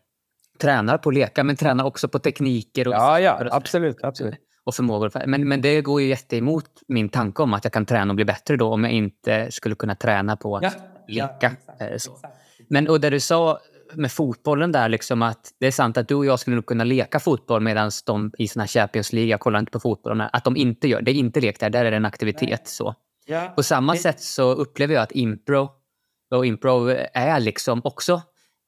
tränar på att leka, men tränar också på tekniker. Och ja, ja, absolut. absolut. Och förmågor. Men, men det går ju jätteemot min tanke om att jag kan träna och bli bättre då om jag inte skulle kunna träna på att ja, leka. Ja, eh, så. Men och det du sa med fotbollen där, liksom att det är sant att du och jag skulle nog kunna leka fotboll medan de i såna Champions League, jag kollar inte på fotboll, att de inte gör det. är inte lek där, där är det en aktivitet. så. Ja. På samma sätt så upplever jag att impro och impro är liksom också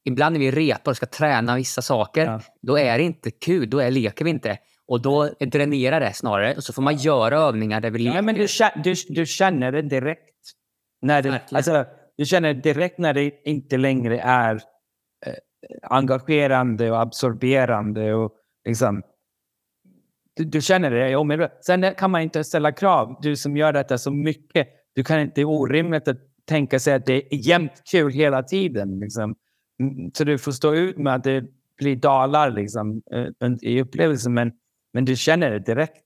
ibland när vi repar och ska träna vissa saker, ja. då är det inte kul. Då är, leker vi inte. Och då dränerar det snarare. Och så får man göra övningar där vi leker. Ja, men du, du, du känner det direkt. När det, alltså, du känner direkt när det inte längre är eh, engagerande och absorberande. Och liksom, du, du känner det omedelbart. Sen kan man inte ställa krav. Du som gör detta så mycket. Du kan inte, det är orimligt att tänka sig att det är jämt kul hela tiden. Liksom. Mm, så du får stå ut med att det blir dalar liksom, eh, i upplevelsen. Men, men du känner det direkt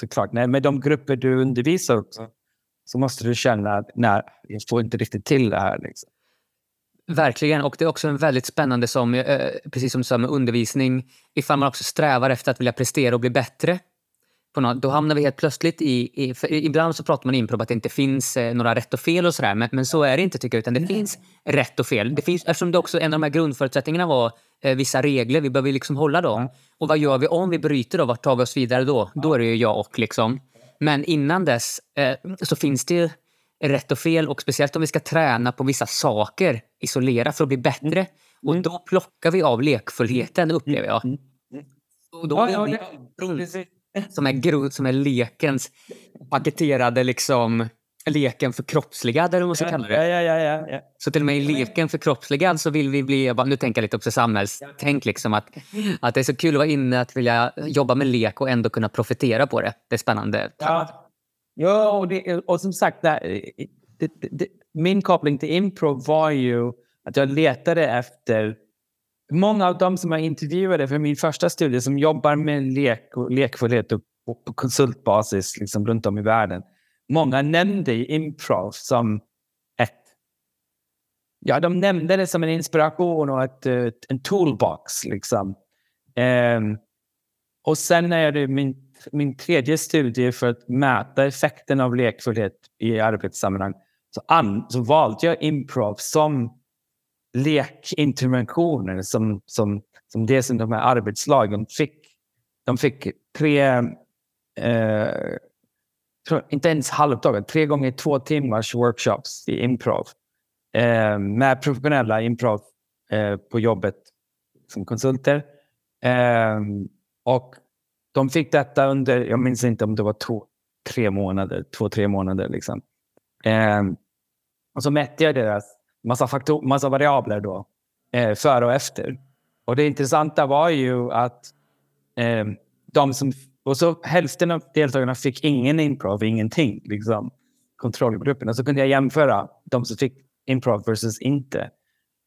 såklart. Nej, med de grupper du undervisar också så måste du känna att nej, jag får inte riktigt till det här. Liksom. Verkligen, och det är också en väldigt spännande som, eh, precis som du sa med undervisning, ifall man också strävar efter att vilja prestera och bli bättre på något, då hamnar vi helt plötsligt i... i ibland så pratar man i improv att det inte finns eh, några rätt och fel och sådär. Men, men så är det inte tycker jag. Utan det finns rätt och fel. Det finns, eftersom det också en av de här grundförutsättningarna var eh, vissa regler. Vi behöver liksom hålla dem. Mm. Och vad gör vi om vi bryter då? Vart tar vi oss vidare då? Då är det ju jag och liksom. Men innan dess eh, så finns det ju rätt och fel. Och speciellt om vi ska träna på vissa saker, isolera för att bli bättre. Och mm. då plockar vi av lekfullheten upplever jag. Mm. Och då ja, ja, ja, som är, gro, som är lekens paketerade liksom leken förkroppsligad eller vad man ska kalla det. Ja, ja, ja, ja, Så till och med i leken förkroppsligad så vill vi bli, nu tänker jag lite också samhällstänk, liksom att, att det är så kul att vara inne, att vilja jobba med lek och ändå kunna profitera på det. Det är spännande. Ja, ja och, det, och som sagt, det, det, det, min koppling till improv var ju att jag letade efter Många av dem som jag intervjuade för min första studie som jobbar med lek och lekfullhet och, och på konsultbasis liksom runt om i världen. Många nämnde improv som ett... Ja, de nämnde det som en inspiration och ett, ett en toolbox. Liksom. Um, och sen när jag min, min tredje studie för att mäta effekten av lekfullhet i arbetssammanhang. Så, an, så valde jag improv som lekinterventioner som, som, som det som de här arbetslagen fick. De fick tre, eh, inte ens halvdagar, tre gånger två timmars workshops i improv eh, med professionella improv eh, på jobbet som konsulter. Eh, och de fick detta under, jag minns inte om det var två, tre månader, två, tre månader. Liksom. Eh, och så mätte jag deras massa, faktor, massa variabler då, eh, före och efter. Och det intressanta var ju att eh, de som... Och så hälften av deltagarna fick ingen improv, ingenting. Liksom, kontrollgruppen. Och så kunde jag jämföra de som fick improv versus inte.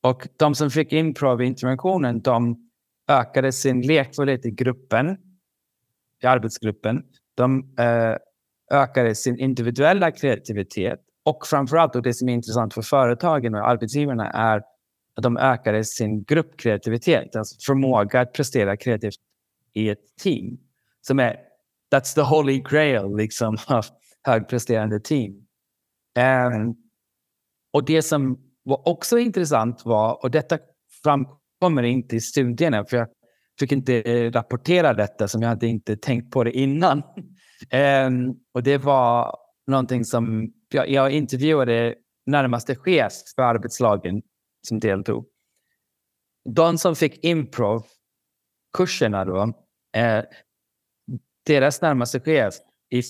Och de som fick improv i interventionen, de ökade sin lekfullhet i gruppen, i arbetsgruppen. De eh, ökade sin individuella kreativitet och framförallt, och det som är intressant för företagen och arbetsgivarna är att de ökade sin gruppkreativitet, alltså förmåga att prestera kreativt i ett team. Som är, that's the holy grail liksom, av högpresterande team. Um, och det som var också intressant var, och detta framkommer inte i studierna, för jag fick inte eh, rapportera detta som jag hade inte tänkt på det innan. Um, och det var någonting som jag, jag intervjuade närmaste chef för arbetslagen som deltog. De som fick improv-kurserna då, eh, deras närmaste chef i,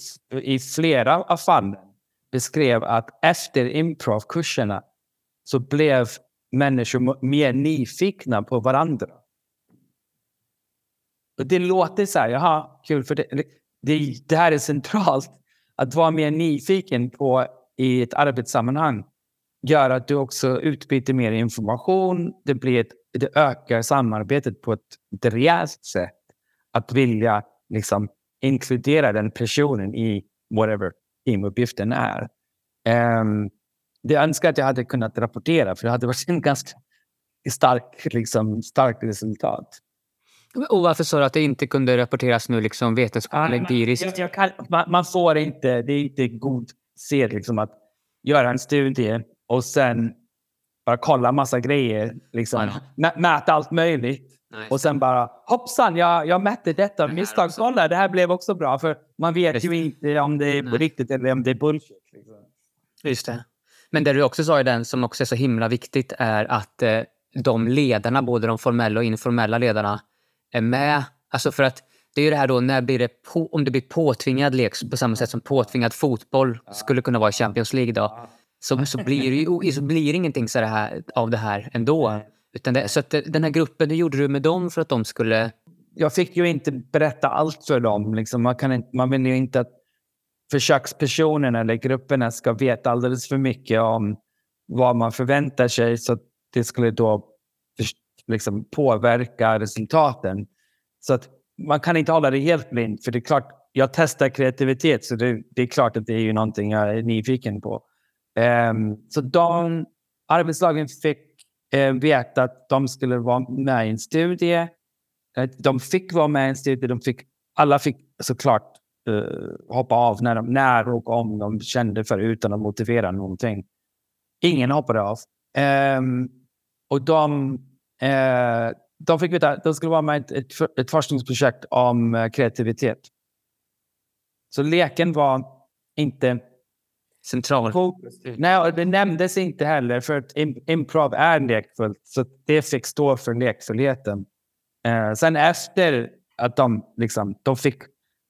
i flera av fallen beskrev att efter improvkurserna så blev människor mer nyfikna på varandra. Och det låter så här, jaha, kul för det. det. Det här är centralt. Att vara mer nyfiken på i ett arbetssammanhang gör att du också utbyter mer information. Det, blir ett, det ökar samarbetet på ett, ett rejält sätt. Att vilja liksom, inkludera den personen i whatever teamuppgiften är. Um, det önskar att jag hade kunnat rapportera, för det hade varit en ganska stark, liksom, starkt resultat. Och varför sa du att det inte kunde rapporteras nu liksom vetenskapligt empiriskt? Jag, jag man, man, får inte, det är inte god sed liksom, att göra en studie och sen bara kolla massa grejer. Liksom. Mäta allt möjligt. Nej. Och sen bara hoppsan, jag, jag mätte detta. Misstagskolla, det här blev också bra. För man vet Just ju inte om det är på riktigt eller om det är bullshit. Liksom. Just det. Men det du också sa i den som också är så himla viktigt är att eh, de ledarna, både de formella och informella ledarna, är med. Alltså för att det är ju det här då, när blir det på, om det blir påtvingad lek på samma sätt som påtvingad fotboll skulle kunna vara i Champions League då, så, så blir det ju så blir det ingenting så här, av det här ändå. Utan det, så att den här gruppen, hur gjorde du med dem för att de skulle... Jag fick ju inte berätta allt för dem. Liksom. Man, kan inte, man vill ju inte att försökspersonerna eller grupperna ska veta alldeles för mycket om vad man förväntar sig. Så det skulle då liksom, påverka resultaten. Så att man kan inte hålla det helt blind. För det är klart, jag testar kreativitet så det, det är klart att det är ju någonting jag är nyfiken på. Um, så de arbetslagen fick uh, veta att de skulle vara med i en studie. De fick vara med i en studie. De fick, alla fick såklart uh, hoppa av när, de, när och om de kände för utan att motivera någonting. Ingen hoppade av. Um, och de, uh, de fick veta att de skulle vara med i ett, ett, ett forskningsprojekt om uh, kreativitet. Så leken var inte central. Nej, det nämndes inte heller för att improv är lekfullt. Så det fick stå för lekfullheten. Eh, sen efter att de, liksom, de fick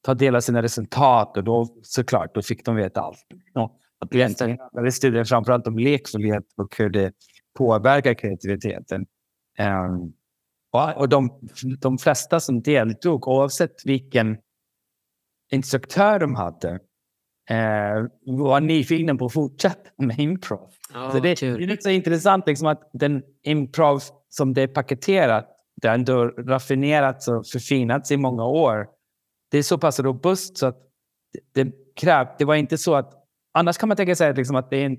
ta del av sina resultat och då såklart, då fick de veta allt. Ja, att studien framförallt om lekfullhet och hur det påverkar kreativiteten. Um, och de, de flesta som deltog, oavsett vilken instruktör de hade, eh, var nyfikna på att fortsätta med improv. Oh, så det, det, är så intressant liksom, att den improv som det är paketerat, det har ändå raffinerats och förfinats i många år. Det är så pass robust så att det, det krävs. Det var inte så att... Annars kan man tänka sig liksom att det är en,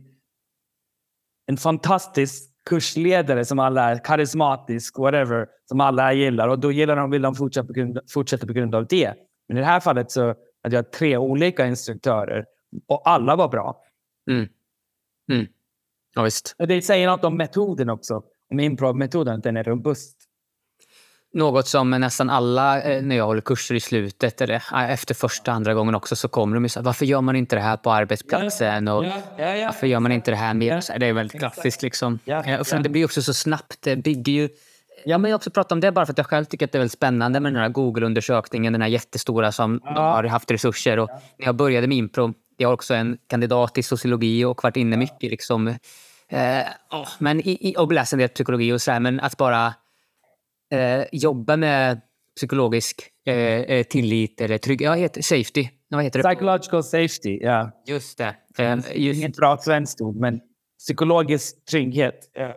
en fantastisk kursledare som alla är karismatisk, whatever, som alla gillar. Och då gillar de, vill de fortsätta på, grund, fortsätta på grund av det. Men i det här fallet så att jag tre olika instruktörer och alla var bra. Mm. Mm. Ja, visst. Och det säger något om metoden också. Om improv-metoden, att den är robust. Något som nästan alla, eh, när jag håller kurser i slutet, eller eh, efter första, andra gången också, så kommer de ju så varför gör man inte det här på arbetsplatsen? Och. Varför gör man inte det här mer? Det är väldigt klassiskt liksom. Ja, och sen, det blir också så snabbt. Det bygger ju Ja, men jag också pratat om det bara för att jag själv tycker att det är väldigt spännande med den här Google-undersökningen, den här jättestora som har haft resurser. Och när jag började med impro, jag har också en kandidat i sociologi och varit inne mycket liksom, eh, men i, i, och läst en del psykologi och sådär, men att bara eh, jobba med psykologisk eh, eh tillit eller trygg, ja, heter, safety. Vad heter det? Psychological safety, ja. Just det. Eh, just, Inget bra svenskt ord, men psykologisk trygghet. Ja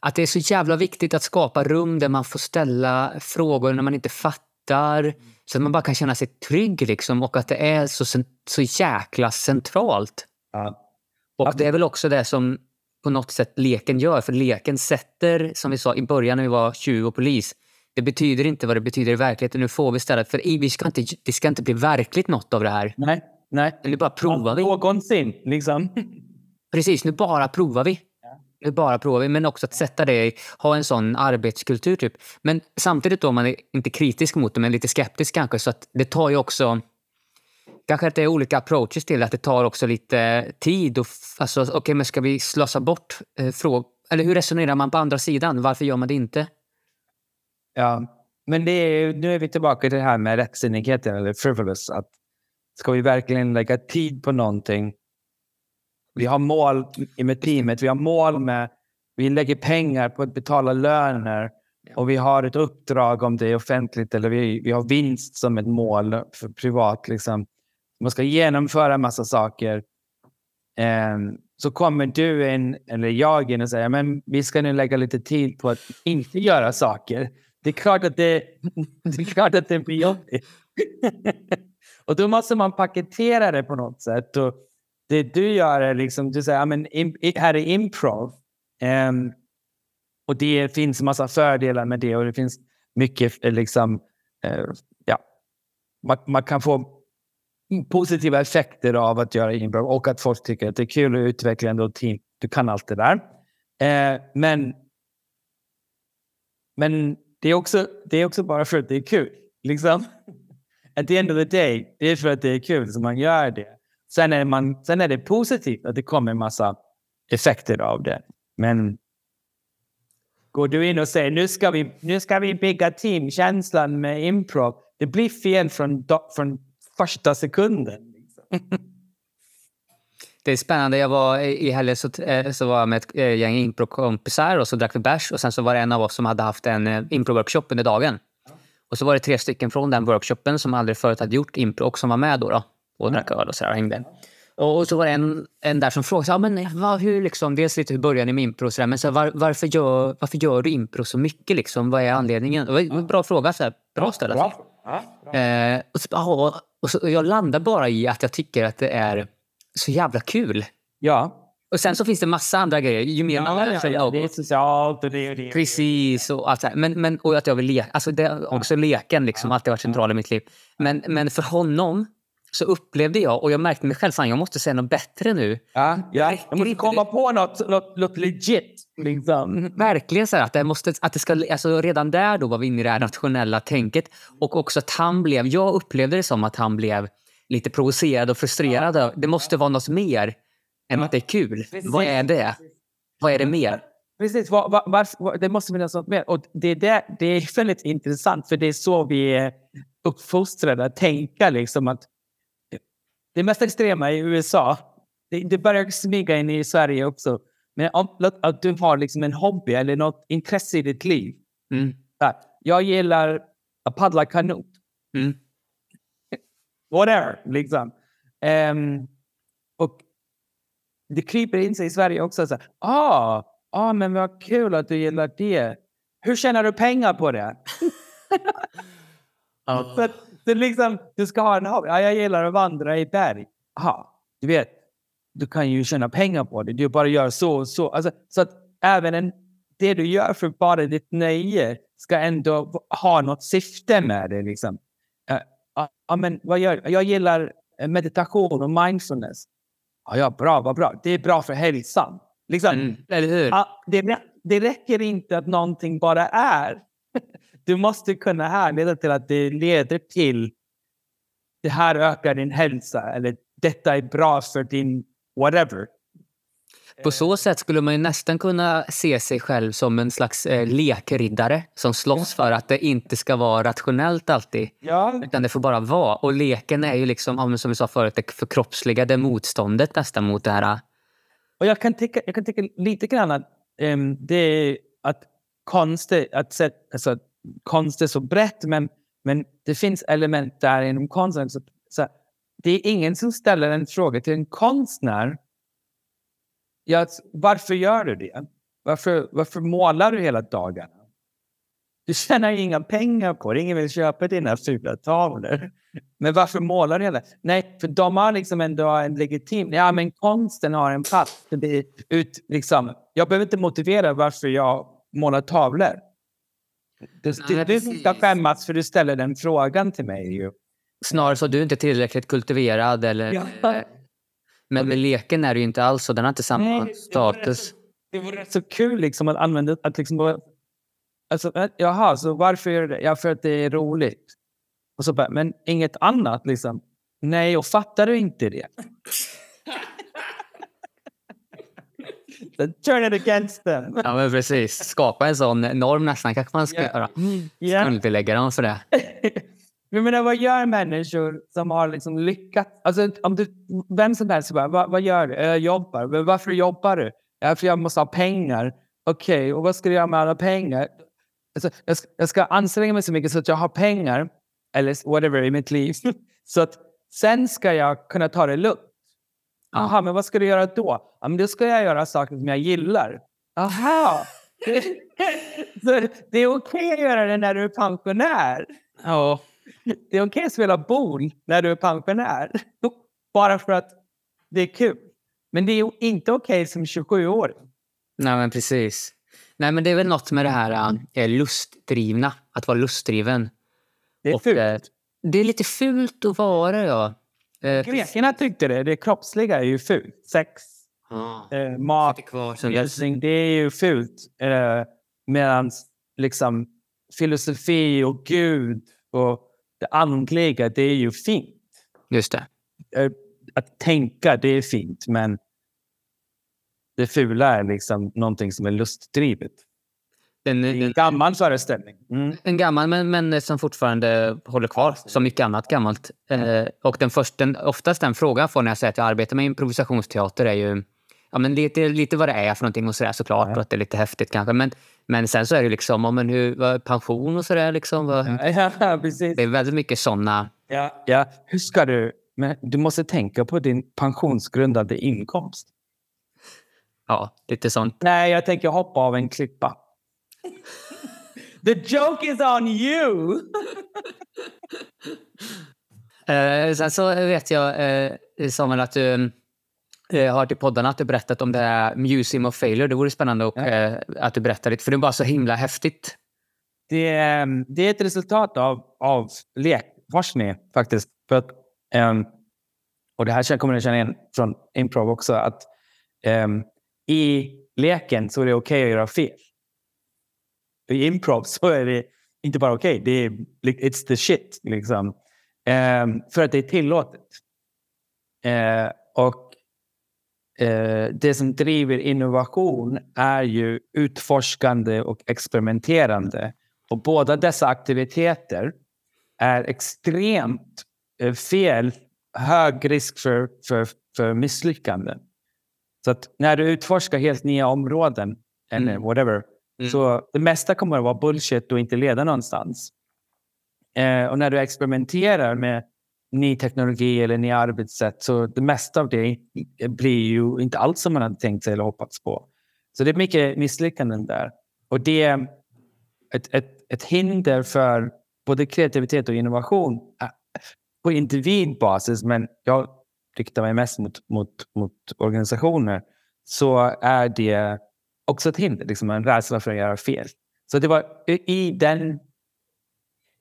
att det är så jävla viktigt att skapa rum där man får ställa frågor när man inte fattar. Så att man bara kan känna sig trygg liksom och att det är så, så jäkla centralt. Ja. Och det är väl också det som på något sätt leken gör. För leken sätter, som vi sa i början när vi var 20 polis, det betyder inte vad det betyder i verkligheten. Nu får vi istället, för vi ska inte, det ska inte bli verkligt något av det här. Nej, nej. Nu bara provar vi. Någonsin, liksom. Precis, nu bara provar vi. Nu bara provar vi, men också att sätta det ha en sån arbetskultur. Typ. Men samtidigt då, man är inte kritisk mot det, men lite skeptisk kanske. Så att det tar ju också... Kanske att det är olika approaches till att det tar också lite tid. Och, alltså, Okej, okay, men ska vi slösa bort eh, frågor? Eller hur resonerar man på andra sidan? Varför gör man det inte? Ja, men det är, nu är vi tillbaka till det här med rättsinnigheten, eller frivolous. Att ska vi verkligen lägga tid på någonting? Vi har mål med teamet. Vi har mål med... Vi lägger pengar på att betala löner. Och vi har ett uppdrag om det är offentligt eller vi, vi har vinst som ett mål för privat. Liksom. Man ska genomföra en massa saker. Um, så kommer du in, eller jag in och säger men vi ska nu lägga lite tid på att inte göra saker. Det är klart att det, det, är klart att det blir jobbigt. och då måste man paketera det på något sätt. Och det du gör är liksom, du säger, men här är improv. Um, och det finns en massa fördelar med det och det finns mycket eh, liksom, uh, ja, man, man, kan få positiva effekter av att göra inbrott och att folk tycker att det är kul att utveckla ändå team. Du kan allt det där. Eh, men, men det är, också, det är också bara för att det är kul. Liksom. At the end of the day, det är för att det är kul som man gör det. Sen är, man, sen är det positivt att det kommer en massa effekter av det. Men går du in och säger nu ska vi, nu ska vi bygga teamkänslan med improv. Det blir fel från, från första sekunden. Liksom. Det är spännande. Jag var I helgen så, eh, så var jag med ett eh, gäng improkompisar och så drack vi bärs. Och sen så var det en av oss som hade haft en eh, impro-workshop under dagen. Och så var det tre stycken från den workshopen som aldrig förut hade gjort impro och som var med då. då och drack öl och så där, och hängde. Och så var det en, en där som frågade, ja, men vad, hur liksom, dels lite hur började ni med impro och så där, men så var, varför, gör, varför gör du impro så mycket? Liksom? Vad är anledningen? Det var en bra fråga. Så här, bra ställa sig. Eh, och, så, och, så, och jag landar bara i att jag tycker att det är så jävla kul. Ja. Och sen så finns det massa andra grejer. Ju mer man lär sig. Ja, det är socialt och det och det. Precis. Och, allt men, men, och att jag vill leka. Alltså det, också leken liksom, alltid varit central i mitt liv. Men, men för honom så upplevde jag, och jag märkte mig själv, fan jag måste säga något bättre nu. Ja, ja. Jag måste komma på något, något, något legit. Liksom. Verkligen så här, att det, måste, att det ska, alltså redan där då var vi inne i det här nationella tänket. Och också att han blev, jag upplevde det som att han blev lite provocerad och frustrerad. Ja. Det måste vara något mer än att det är kul. Precis. Vad är det? Vad är det mer? Precis, var, var, var, det måste finnas något mer. Och det, det, det är väldigt intressant, för det är så vi är uppfostrade att tänka. Liksom, att det mest extrema i USA, det, det börjar smyga in i Sverige också. Men om, att du har liksom en hobby eller något intresse i ditt liv. Mm. Jag gillar att paddla kanot. Mm. Whatever, liksom. Um, och det kryper in sig i Sverige också. Så, ah, ah, men vad kul att du gillar det. Hur tjänar du pengar på det? oh. Så liksom, du ska ha en hobby. Ja, jag gillar att vandra i berg. Aha, du vet, du kan ju tjäna pengar på det. Du bara gör så och så. Alltså, så att även en, det du gör för bara ditt nöje ska ändå ha något syfte med det. Liksom. Uh, ja, men vad gör jag? gillar meditation och mindfulness. Ja, ja, bra, vad bra. Det är bra för hälsan. Liksom, mm, eller hur? Ja, det, det räcker inte att någonting bara är. Du måste kunna härleda till att det leder till det här ökar din hälsa eller detta är bra för din whatever. På så sätt skulle man nästan kunna se sig själv som en slags eh, lekriddare som slåss för att det inte ska vara rationellt alltid. Ja. Utan det får bara vara. Och leken är ju liksom, som vi sa förut, det förkroppsligade motståndet nästan mot det här. Och jag kan tycka, jag kan tycka lite grann att um, det är att konst, att, alltså, konst är så brett, men, men det finns element där inom konsten. Så, så, det är ingen som ställer en fråga till en konstnär Ja, varför gör du det? Varför, varför målar du hela dagarna? Du tjänar inga pengar på det. Ingen vill köpa dina fula tavlor. Men varför målar du hela? Nej, för de har liksom ändå en legitim... Ja, men konsten har en plats. Det ut, liksom, jag behöver inte motivera varför jag målar tavlor. Du, Nej, du ska skämmas för du ställer den frågan till mig. Ju. Snarare så du är inte tillräckligt kultiverad eller... Ja. Men med leken är det ju inte alls så. Den har inte samma Nej, status. Det vore rätt så kul liksom att använda... Att liksom, alltså, äh, jaha, så varför gör du det? Ja, för att det är roligt. Och så bara, men inget annat liksom. Nej, och fattar du inte det? Turn it against them. Ja, men precis. Skapa en sån norm nästan kanske man ska yeah. göra. Yeah. Skuldbelägga dem för det. Jag menar, vad gör människor som har liksom lyckats? Alltså, om du, vem som helst bara, vad, vad gör du? Jag jobbar. Men varför jobbar du? Ja, för jag måste ha pengar. Okej, okay, och vad ska du göra med alla pengar? Alltså, jag, ska, jag ska anstränga mig så mycket så att jag har pengar, eller whatever, i mitt liv. så att sen ska jag kunna ta det lugnt. Jaha, men vad ska du göra då? Ja, men då ska jag göra saker som jag gillar. Aha! det är okej okay att göra det när du är pensionär. Ja. Det är okej okay att spela bol när du är pensionär. Bara för att det är kul. Men det är inte okej okay som 27-åring. Nej, men precis. Nej, men det är väl något med det här äh, lustdrivna. Att vara lustdriven. Det är Och, fult. Äh, det är lite fult att vara, ja. Äh, Grekerna tyckte det. Det kroppsliga är ju fult. Sex, ah, äh, mat, det är ju fult. Äh, Medan liksom filosofi och Gud och det andliga, det är ju fint. Just det. Att tänka, det är fint, men det fula är liksom någonting som är lustdrivet. Den, en den, gammal föreställning. Mm. En gammal, men, men som fortfarande håller kvar, som mycket annat gammalt. Eh, och den först, den, oftast den frågan jag får när jag säger att jag arbetar med improvisationsteater är ju ja, men lite, lite vad det är för någonting och sådär såklart. Ja. Och att det är lite häftigt kanske. Men, men sen så är det liksom om men hur, vad, pension och sådär. Liksom, vad, ja, precis. Det är väldigt mycket sådana. Ja, ja. Hur ska du... Men du måste tänka på din pensionsgrundande inkomst. Ja, lite sånt. Nej, jag tänker hoppa av en klippa. The joke is on you! eh, sen så vet jag, eh, Samuel, att du eh, har till poddarna att du berättat om det här Museum of Failure. Det vore spännande och, ja. eh, att du berättar lite, för det är bara så himla häftigt. Det, ehm, det är ett resultat av, av lekforskning faktiskt. För att, um, och det här kommer ni känna igen från improv också. att um, I leken så är det okej okay att göra fel. I improv så är det inte bara okej, okay, det är it's the shit. Liksom. Um, för att det är tillåtet. Uh, och eh, det som driver innovation är ju utforskande och experimenterande. Och båda dessa aktiviteter är extremt eh, fel, hög risk för, för, för misslyckande. Så att när du utforskar helt nya områden, eller mm. whatever, mm. så det mesta kommer att vara bullshit och inte leda någonstans. Eh, och när du experimenterar med ny teknologi eller nya arbetssätt. Så det mesta av det blir ju inte alls som man hade tänkt sig eller hoppats på. Så det är mycket misslyckanden där. Och det är ett, ett, ett hinder för både kreativitet och innovation eh, på individbasis, men jag riktar mig mest mot, mot, mot organisationer, så är det också ett hinder, liksom en rädsla för att göra fel. Så det var i den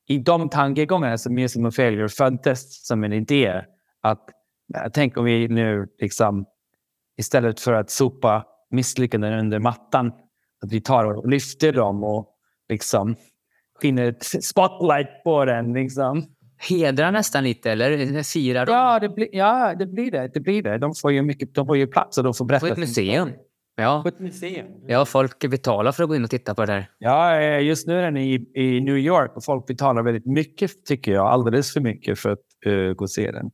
i de tankegångarna som Museum of Failure föddes som en idé. Att tänk om vi nu liksom istället för att sopa misslyckanden under mattan, att vi tar och lyfter dem och liksom skiner ett spotlight på den. Liksom. Hedrar nästan lite, eller firar dem? Ja, det, bli, ja det, blir det, det blir det. De får ju, mycket, de får ju plats och de får berätta. På ett museum. Ja. På ett museum. Ja, folk betalar för att gå in och titta på det där. Ja, eh, just nu är den i, i New York och folk betalar väldigt mycket, tycker jag. Alldeles för mycket för att uh, gå och se den.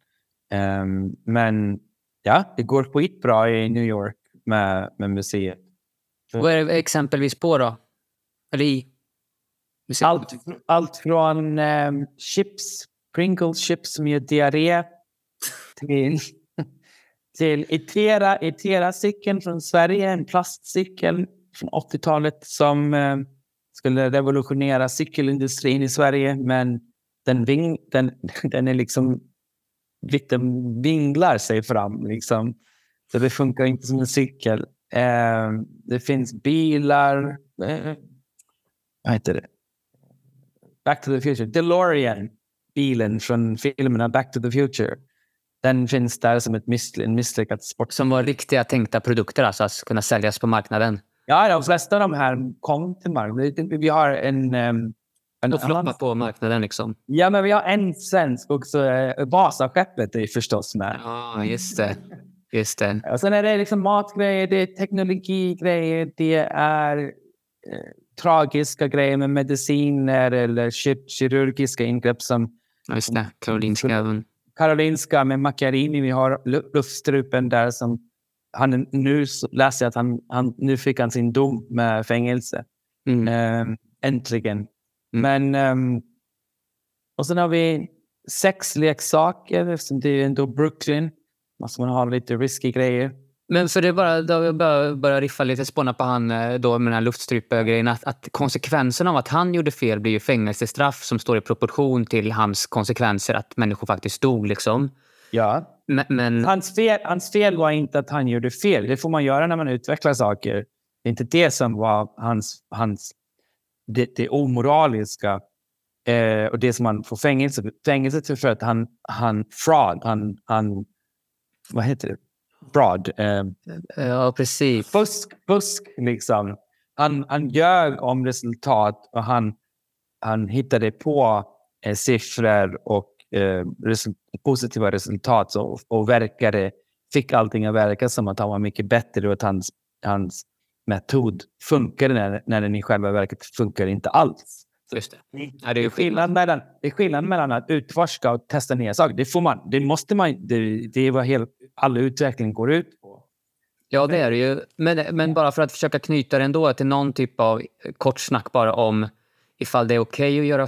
Um, men ja, det går skitbra i New York med, med museet. Vad är det exempelvis på då? Eller i? Allt, allt från um, chips, Pringles chips som ger diarré till till Itera, Itera-cykeln från Sverige, en plastcykel från 80-talet som eh, skulle revolutionera cykelindustrin i Sverige. Men den, ving, den, den är liksom Den vinglar sig fram. Liksom. Så det funkar inte som en cykel. Eh, det finns bilar. Eh, vad heter det? Back to the Future. DeLorean, bilen från filmerna Back to the Future den finns där som ett missly en misslyckad sport. Som var riktiga tänkta produkter, alltså att kunna säljas på marknaden? Ja, de flesta av de här kom till marknaden. Vi har en... Um, en annan... på marknaden liksom? Ja, men vi har en svensk också. Eh, Vasaskeppet är förstås med. Ja, just det. Just det. Och sen är det liksom matgrejer, det är teknologigrejer, det är eh, tragiska grejer med mediciner eller kirurgiska ingrepp som just det. Karolinska. Karolinska med Macchiarini. Vi har luftstrupen där som han nu läser jag att han, han nu fick han sin dom med fängelse. Mm. Um, äntligen. Mm. Men um, och sen har vi sex leksaker eftersom det är ändå Brooklyn. Måste man ha lite risky grejer. Men för det bara, då börjar börja riffa lite, spåna på han eh, då med den här luftstrypgrejen. Att, att konsekvensen av att han gjorde fel blir ju fängelsestraff som står i proportion till hans konsekvenser att människor faktiskt dog. Liksom. Ja. Men, men... Hans, fel, hans fel var inte att han gjorde fel. Det får man göra när man utvecklar saker. Det är inte det som var hans, hans det, det omoraliska eh, och det som han får fängelse Fängelset för att han, han fraud, han, han vad heter det? Fraud. Eh, ja, precis. Fusk, fusk liksom. Han, han ljög om resultat och han, han hittade på eh, siffror och eh, result, positiva resultat och, och verkade, fick allting att verka som att han var mycket bättre och att hans, hans metod funkade när, när den i själva verket funkar inte alls. Just det. Ja, det, är skillnad mellan, det är skillnad mellan att utforska och testa nya saker. Det, får man, det måste man. Det, det är vad hel, all utveckling går ut på. Ja, det är det ju. Men, men bara för att försöka knyta det ändå till någon typ av kort snack bara om ifall det är okej okay att göra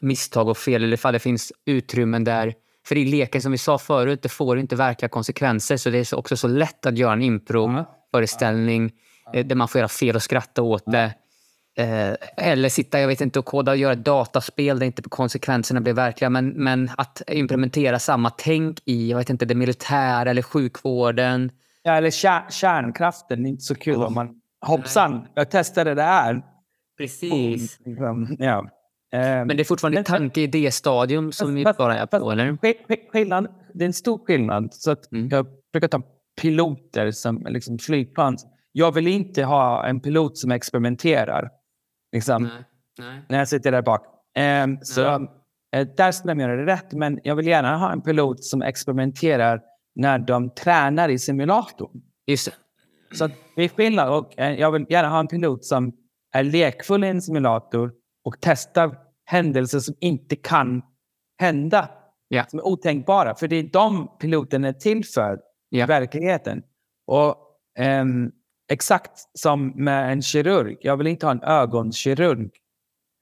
misstag och fel eller ifall det finns utrymmen där... För i leken som vi sa förut, det får inte verkliga konsekvenser så det är också så lätt att göra en impro-föreställning mm. där man får göra fel och skratta åt det. Eh, eller sitta jag vet inte, och koda och göra ett dataspel där inte konsekvenserna blir verkliga. Men, men att implementera samma tänk i jag vet inte, det militära eller sjukvården. Ja, eller kär, kärnkraften. Det är inte så kul oh. om man... Hoppsan, jag testade det här. Precis. Liksom, ja. Men det är fortfarande men, tanke i det stadium som vi bara är på, eller? Skillnad, det är en stor skillnad. Så att mm. Jag brukar ta piloter som liksom flygplan. Jag vill inte ha en pilot som experimenterar. Liksom, nej, nej. När jag sitter där bak. Um, så uh, där ska de göra det rätt. Men jag vill gärna ha en pilot som experimenterar när de tränar i simulatorn. Just det. Så är skillnad. Och, uh, jag vill gärna ha en pilot som är lekfull i en simulator och testar händelser som inte kan hända. Yeah. Som är otänkbara. För det är de piloten är till för i verkligheten. Och um, exakt som med en kirurg. Jag vill inte ha en ögonkirurg.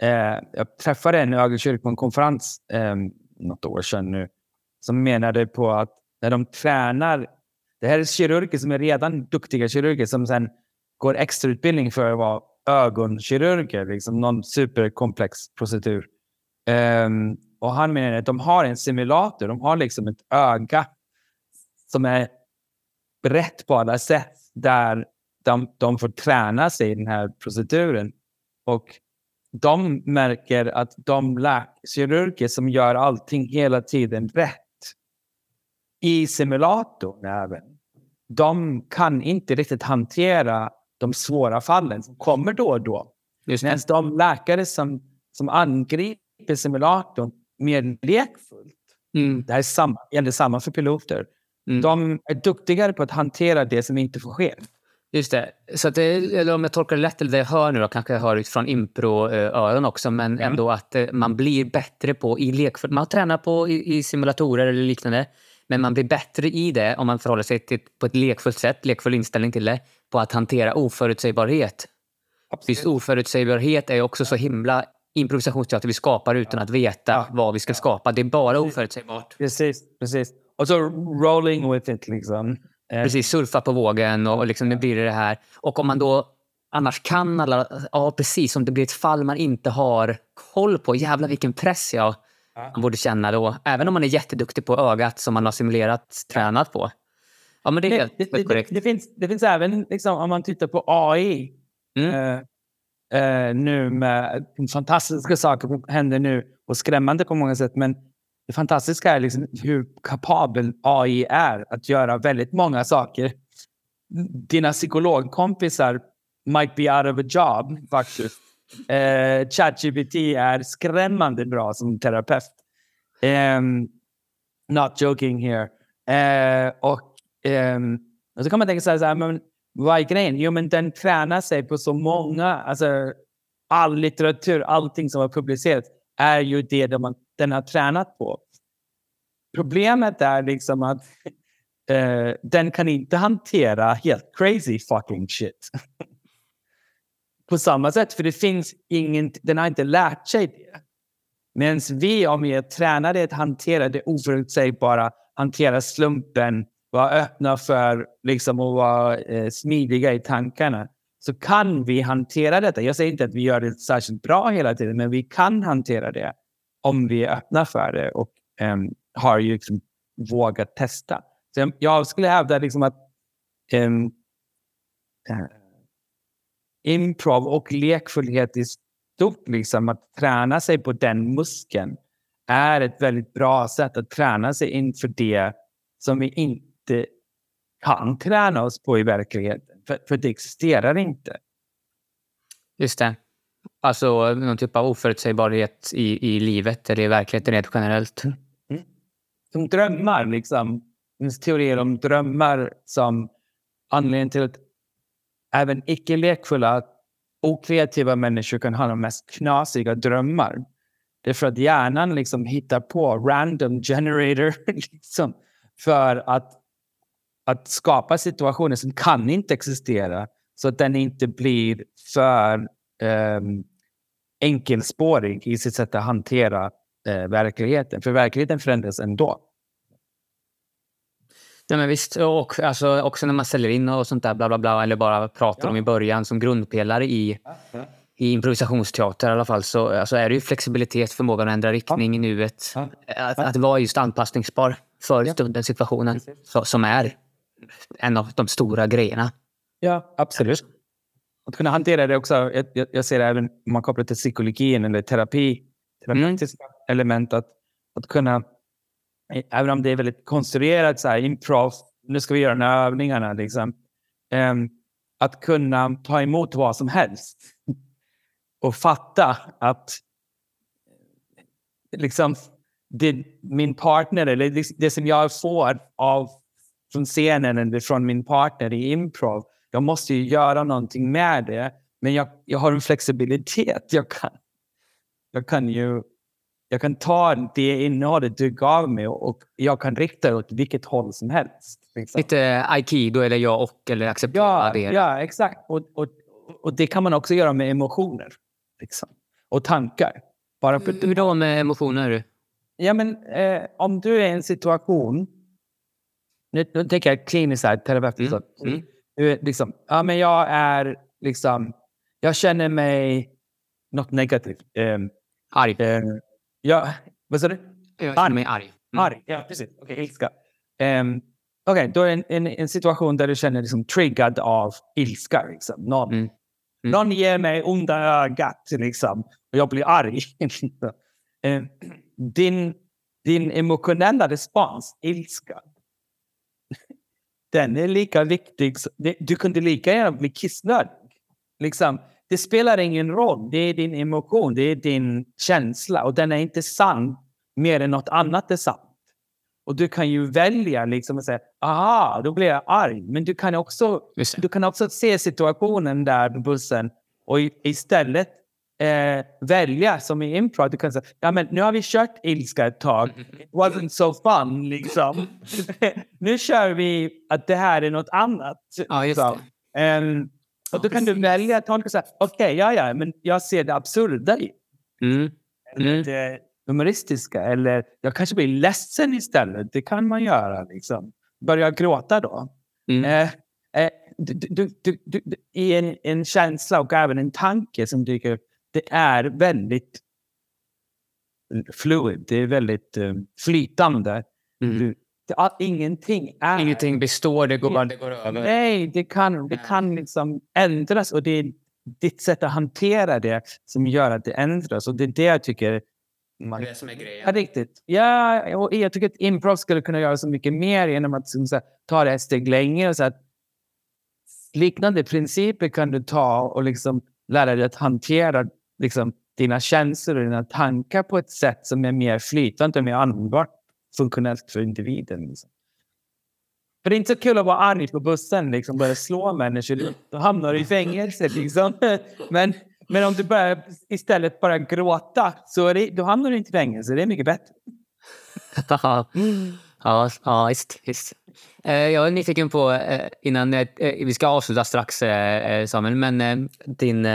Eh, jag träffade en ögonkirurg på en konferens eh, något år sedan nu som menade på att när de tränar... Det här är kirurger som är redan duktiga kirurger som sen går extrautbildning för att vara ögonkirurger, liksom någon superkomplex procedur. Eh, och han menar att de har en simulator, de har liksom ett öga som är brett på alla sätt där de, de får träna sig i den här proceduren. Och de märker att de kirurger som gör allting hela tiden rätt i simulatorn även, de kan inte riktigt hantera de svåra fallen som kommer då och då. Medan de läkare som, som angriper simulatorn mer lekfullt, mm. det här är samma, gäller samma för piloter, mm. de är duktigare på att hantera det som inte får ske. Just det. Så att det, eller om jag tolkar det rätt, eller det jag hör nu då, kanske jag hör utifrån impro-öron också, men mm. ändå att eh, man blir bättre på i lekfull... Man tränar på i, i, simulatorer eller liknande, men man blir bättre i det om man förhåller sig till, på ett lekfullt sätt, lekfull inställning till det, på att hantera oförutsägbarhet. Just oförutsägbarhet är också så himla improvisationsteater vi skapar utan att veta ja. vad vi ska skapa. Det är bara oförutsägbart. Precis, precis. Och så rolling with it liksom. Eh. Precis, surfa på vågen och liksom, nu blir det det här. Och om man då annars kan alla... Ja, precis. Om det blir ett fall man inte har koll på. Jävlar vilken press jag man borde känna då. Även om man är jätteduktig på ögat som man har simulerat, tränat på. Ja, men det är helt det, korrekt. Det, det, finns, det finns även, liksom, om man tittar på AI, mm. eh, eh, nu med fantastiska saker som händer nu och skrämmande på många sätt. Men det fantastiska är liksom hur kapabel AI är att göra väldigt många saker. Dina psykologkompisar might be out of a job faktiskt. Eh, ChatGPT är skrämmande bra som terapeut. Um, not joking here. Eh, och, um, och så kan man tänka så här, men vad är grejen? Jo, men den tränar sig på så många, alltså all litteratur, allting som har publicerats är ju det där man den har tränat på. Problemet är liksom att eh, den kan inte hantera helt crazy fucking shit. på samma sätt, för det finns ingen, den har inte lärt sig det. Medan vi, om vi är tränade att hantera det oförutsägbara, hantera slumpen, vara öppna för liksom, att vara eh, smidiga i tankarna, så kan vi hantera detta. Jag säger inte att vi gör det särskilt bra hela tiden, men vi kan hantera det om vi är öppna för det och um, har ju liksom vågat testa. Så jag, jag skulle hävda liksom att um, uh, improv och lekfullhet i stort, liksom, att träna sig på den muskeln, är ett väldigt bra sätt att träna sig inför det som vi inte kan träna oss på i verkligheten. För, för det existerar inte. Just det. Alltså någon typ av oförutsägbarhet i, i livet, eller i verkligheten rent generellt. Mm. mm. Som drömmar, liksom. Det finns teorier om drömmar som anledning till att även icke lekfulla, okreativa människor kan ha de mest knasiga drömmar. Det är för att hjärnan liksom hittar på random generator liksom, för att att skapa situationer som kan inte existera så att den inte blir för um, enkelspårig i sitt sätt att hantera uh, verkligheten. För verkligheten förändras ändå. Ja, men visst, och alltså, också när man säljer in och sånt där, bla bla bla, eller bara pratar ja. om i början som grundpelare i, ja. i improvisationsteater i alla fall, så alltså, är det ju flexibilitet, förmågan att ändra riktning ja. i nuet. Att, att vara just anpassningsbar för stunden, situationen, så, som är en av de stora grejerna. Ja, absolut. Att kunna hantera det också. Jag, jag, jag ser det även om man kopplar till psykologin eller terapi, terapeutiska mm. element. Att, att kunna, även om det är väldigt konstruerat, så här, improv, nu ska vi göra de här övningarna. Liksom, um, att kunna ta emot vad som helst. Och fatta att liksom, det, min partner, eller det, det som jag får av från scenen eller från min partner i improv. Jag måste ju göra någonting med det. Men jag, jag har en flexibilitet. Jag kan, jag kan ju jag kan ta det innehållet du gav mig och jag kan rikta det åt vilket håll som helst. Liksom. Lite aikido eller jag och eller acceptera ja, det. Ja, exakt. Och, och, och det kan man också göra med emotioner. Liksom. Och tankar. Bara för, Hur då med emotioner? Ja, men eh, om du är i en situation nu, nu tänker jag kliniskt här, terapeutiskt. Mm. Mm. Liksom, ja, men jag är liksom, jag känner mig något negativt. Um, arg. Um, ja, vad sa du? Jag känner mig arg. Mm. Arg, ja precis. Okej, okay, ilska. Um, Okej, okay, då är en, en, en, situation där du känner dig liksom triggad av ilska. Liksom. Någon, mm. Mm. någon ger mig onda ögat liksom, och jag blir arg. um, din, din emotionella respons, ilska, den är lika viktig. Du kunde lika gärna bli kissnödig. Liksom, det spelar ingen roll. Det är din emotion, det är din känsla och den är inte sann mer än något annat är sant. Och du kan ju välja liksom att säga, aha, då blir jag arg. Men du kan också, du kan också se situationen där på bussen och istället eh, välja som i improv. Du kan säga, ja men nu har vi kört ilska ett tag. It wasn't so fun liksom. nu kör vi att det här är något annat. Ja, just det. Um, och då kan du välja att tolka så här, okej, okay, ja, ja, men jag ser det absurda i. Mm. Mm. det humoristiska. Eller jag kanske blir ledsen istället. Det kan man göra. Liksom. Börja gråta då. Mm. Eh, eh, du, du, du, I en, en känsla och även en tanke som dyker upp det är väldigt fluid, det är väldigt um, flytande. Mm. Det, ingenting är... Ingenting består, det går bara det går över. Nej, det kan, det kan liksom ändras och det är ditt sätt att hantera det som gör att det ändras. Och det är det jag tycker... Man, det är det som är grejen. Ja, riktigt. Ja, och jag tycker att improv skulle kunna göra så mycket mer genom att så, ta det ett steg längre. Så att liknande principer kan du ta och liksom lära dig att hantera liksom, dina känslor och dina tankar på ett sätt som är mer flytande och mer användbart funktionellt för individen. Liksom. För det är inte så kul att vara arg på bussen, liksom, börja slå människor. Då hamnar du i fängelse. Liksom. Men Men om du börjar istället bara gråta så är det, då hamnar du inte i fängelse. Det är mycket bättre. ja, ja, visst. visst. Eh, jag är nyfiken på, eh, innan eh, vi ska avsluta strax Samuel, men din,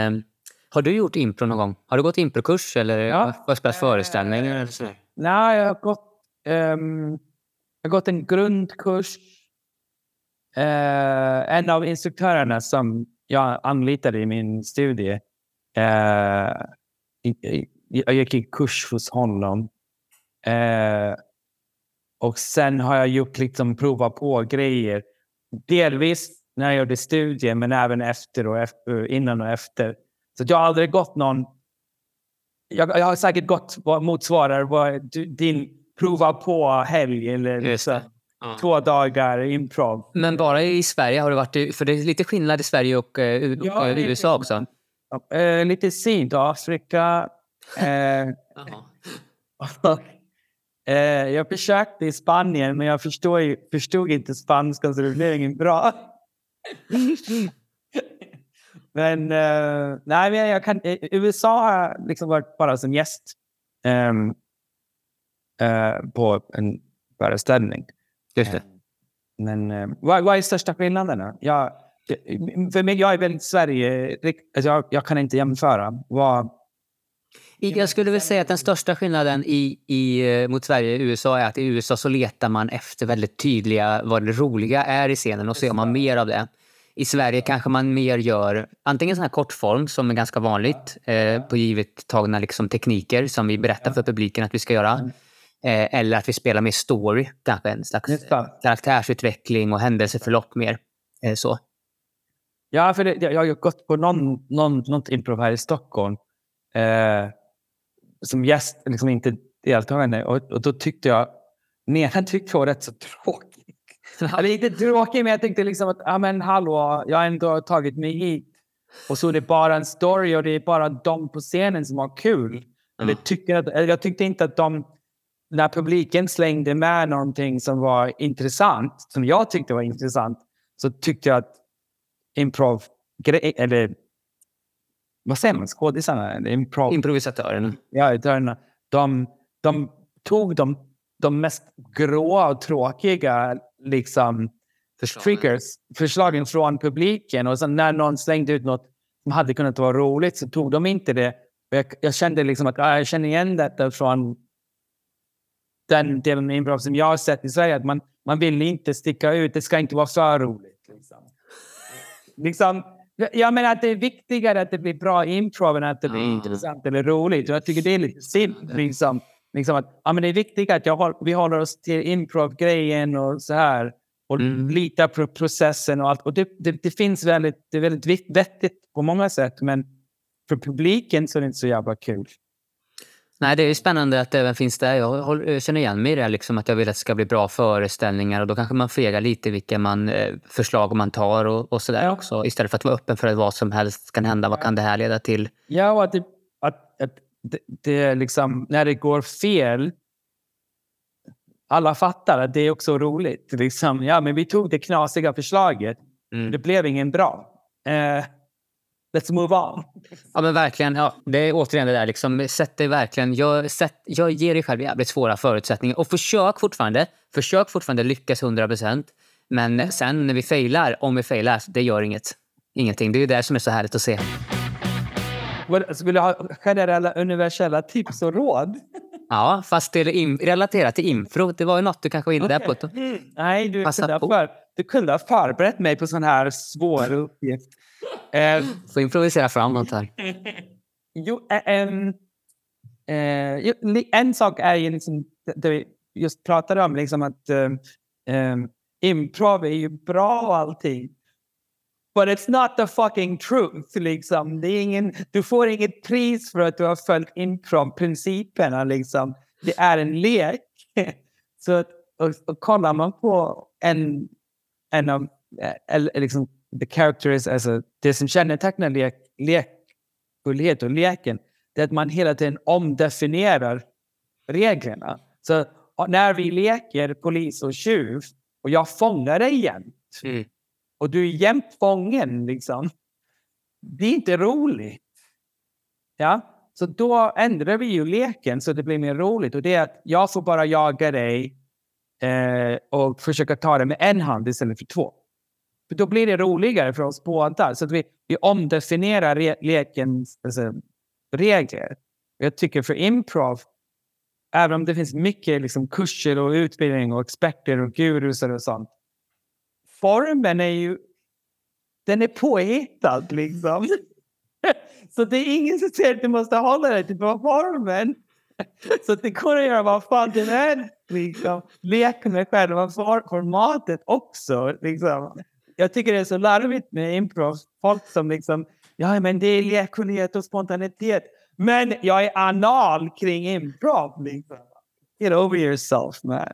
har du gjort impro någon gång? Har du gått improkurs eller ja. har spelat föreställningar? Eller så? Nej, jag har gått, um, jag har gått en grundkurs. Uh, en av instruktörerna som jag anlitade i min studie, uh, jag gick en kurs hos honom. Uh, och sen har jag gjort liksom prova på grejer. Delvis när jag gjorde studien, men även efter och efter, innan och efter. Så jag har aldrig gått någon... Jag, jag har säkert gått vad motsvarar vad din prova på helg eller så, ja. två dagar improv. Men bara i Sverige har du varit... För det är lite skillnad i Sverige och, uh, ja, och USA också. Uh, lite Sydafrika. Uh, Eh, jag försökte i Spanien, men jag förstod, förstod inte spanska så det blev inget bra. men eh, nej, men jag kan, i USA har jag liksom varit bara som gäst um, uh, på en föreställning. Just det. Men uh, vad, vad är största skillnaderna? Jag, för mig, jag är väldigt Sverige... Alltså jag, jag kan inte jämföra. Vad, jag skulle väl säga att den största skillnaden i, i, eh, mot Sverige och USA är att i USA så letar man efter väldigt tydliga vad det roliga är i scenen och så gör man mer av det. I Sverige kanske man mer gör antingen sån här kortform som är ganska vanligt eh, på givet tagna liksom, tekniker som vi berättar för publiken att vi ska göra. Eh, eller att vi spelar mer story, kanske en slags karaktärsutveckling och händelseförlopp mer. Eh, så. Ja, för det, jag har gått på någon, någon, något improv här i Stockholm. Eh, som gäst, liksom inte deltagande. Och, och då tyckte jag, Nena tyckte jag var rätt så tråkig. Eller inte tråkig, men jag tänkte liksom att, ja men hallå, jag har ändå tagit mig hit. Och så är det bara en story och det är bara de på scenen som har kul. Mm. Eller tycker att, jag tyckte inte att de, när publiken slängde med någonting som var intressant, som jag tyckte var intressant, så tyckte jag att improv, eller vad säger man, skådisarna? Improv... Improvisatörerna. Ja, de, de tog de, de mest gråa och tråkiga liksom, Förslagen. triggers, förslagen från publiken. Och sen när någon slängde ut något som hade kunnat vara roligt så tog de inte det. Jag, jag kände liksom att jag känner igen detta från den delen av improv som jag har sett i Sverige. Att man, man vill inte sticka ut, det ska inte vara för roligt. Liksom. liksom jag menar att det är viktigare att det blir bra improv än att det blir mm. intressant eller roligt. Jag tycker det är lite synd. Liksom, liksom att, ja, men det är viktigt att jag, vi håller oss till improv-grejen och så här. Och mm. litar på processen och allt. Och det, det, det, finns väldigt, det är väldigt vettigt på många sätt. Men för publiken så är det inte så jävla kul. Nej, det är spännande att det även finns där. Jag känner igen mig i det, liksom, att jag vill att det ska bli bra föreställningar och då kanske man fegar lite vilka man, eh, förslag man tar och, och sådär ja. också. Istället för att vara öppen för att vad som helst kan hända. Vad kan det här leda till? Ja, och att det, det, det liksom, när det går fel alla fattar att det är också roligt. Liksom, ja, men vi tog det knasiga förslaget. Mm. Det blev ingen bra. Eh, let's move on. Ja men verkligen. Ja, det är återigen det där liksom. Sätt dig verkligen. Jag, sätt, jag ger dig själv jävligt svåra förutsättningar. Och försök fortfarande. Försök fortfarande lyckas 100 procent. Men sen när vi failar, om vi failar, det gör inget. Ingenting. Det är det som är så härligt att se. Skulle du ha generella universella tips och råd? Ja, fast det är relaterat till infro. Det var ju något du kanske var inne okay. på. Nej, du kunde, för, du kunde ha förberett mig på sån här svår uppgift. Eh, Får improvisera fram något här. Jo, en, eh, en sak är ju liksom det vi just pratade om, liksom att um, improv är ju bra och allting. But it's not the fucking truth. Liksom. Det är ingen, du får inget pris för att du har följt improv-principerna. Liksom. Det är en lek. Så att, och, och kollar man på en, en av, eh, eller eh, liksom, the characters, alltså det som kännetecknar lek, lekfullhet och leken, det är att man hela tiden omdefinierar reglerna. Så när vi leker polis och tjuv och jag fångar dig jämt mm och du är jämt fången, liksom. Det är inte roligt. Ja, så då ändrar vi ju leken så det blir mer roligt. Och det är att jag får bara jaga dig eh, och försöka ta det med en hand istället för två. För då blir det roligare för oss båda. Så att vi, vi omdefinierar re, lekens alltså, regler. Jag tycker för improv, även om det finns mycket liksom, kurser och utbildning och experter och gurusar och sånt. Formen är ju den är påhittad liksom. Så det är ingen som säger att du måste hålla dig till formen. Så det går att göra vad fan du vill. Liksom. Leka med själva formatet också. Liksom. Jag tycker det är så larvigt med improv. Folk som liksom, ja men det är lekfullhet och spontanitet. Men jag är anal kring improv. Liksom. Get over yourself man.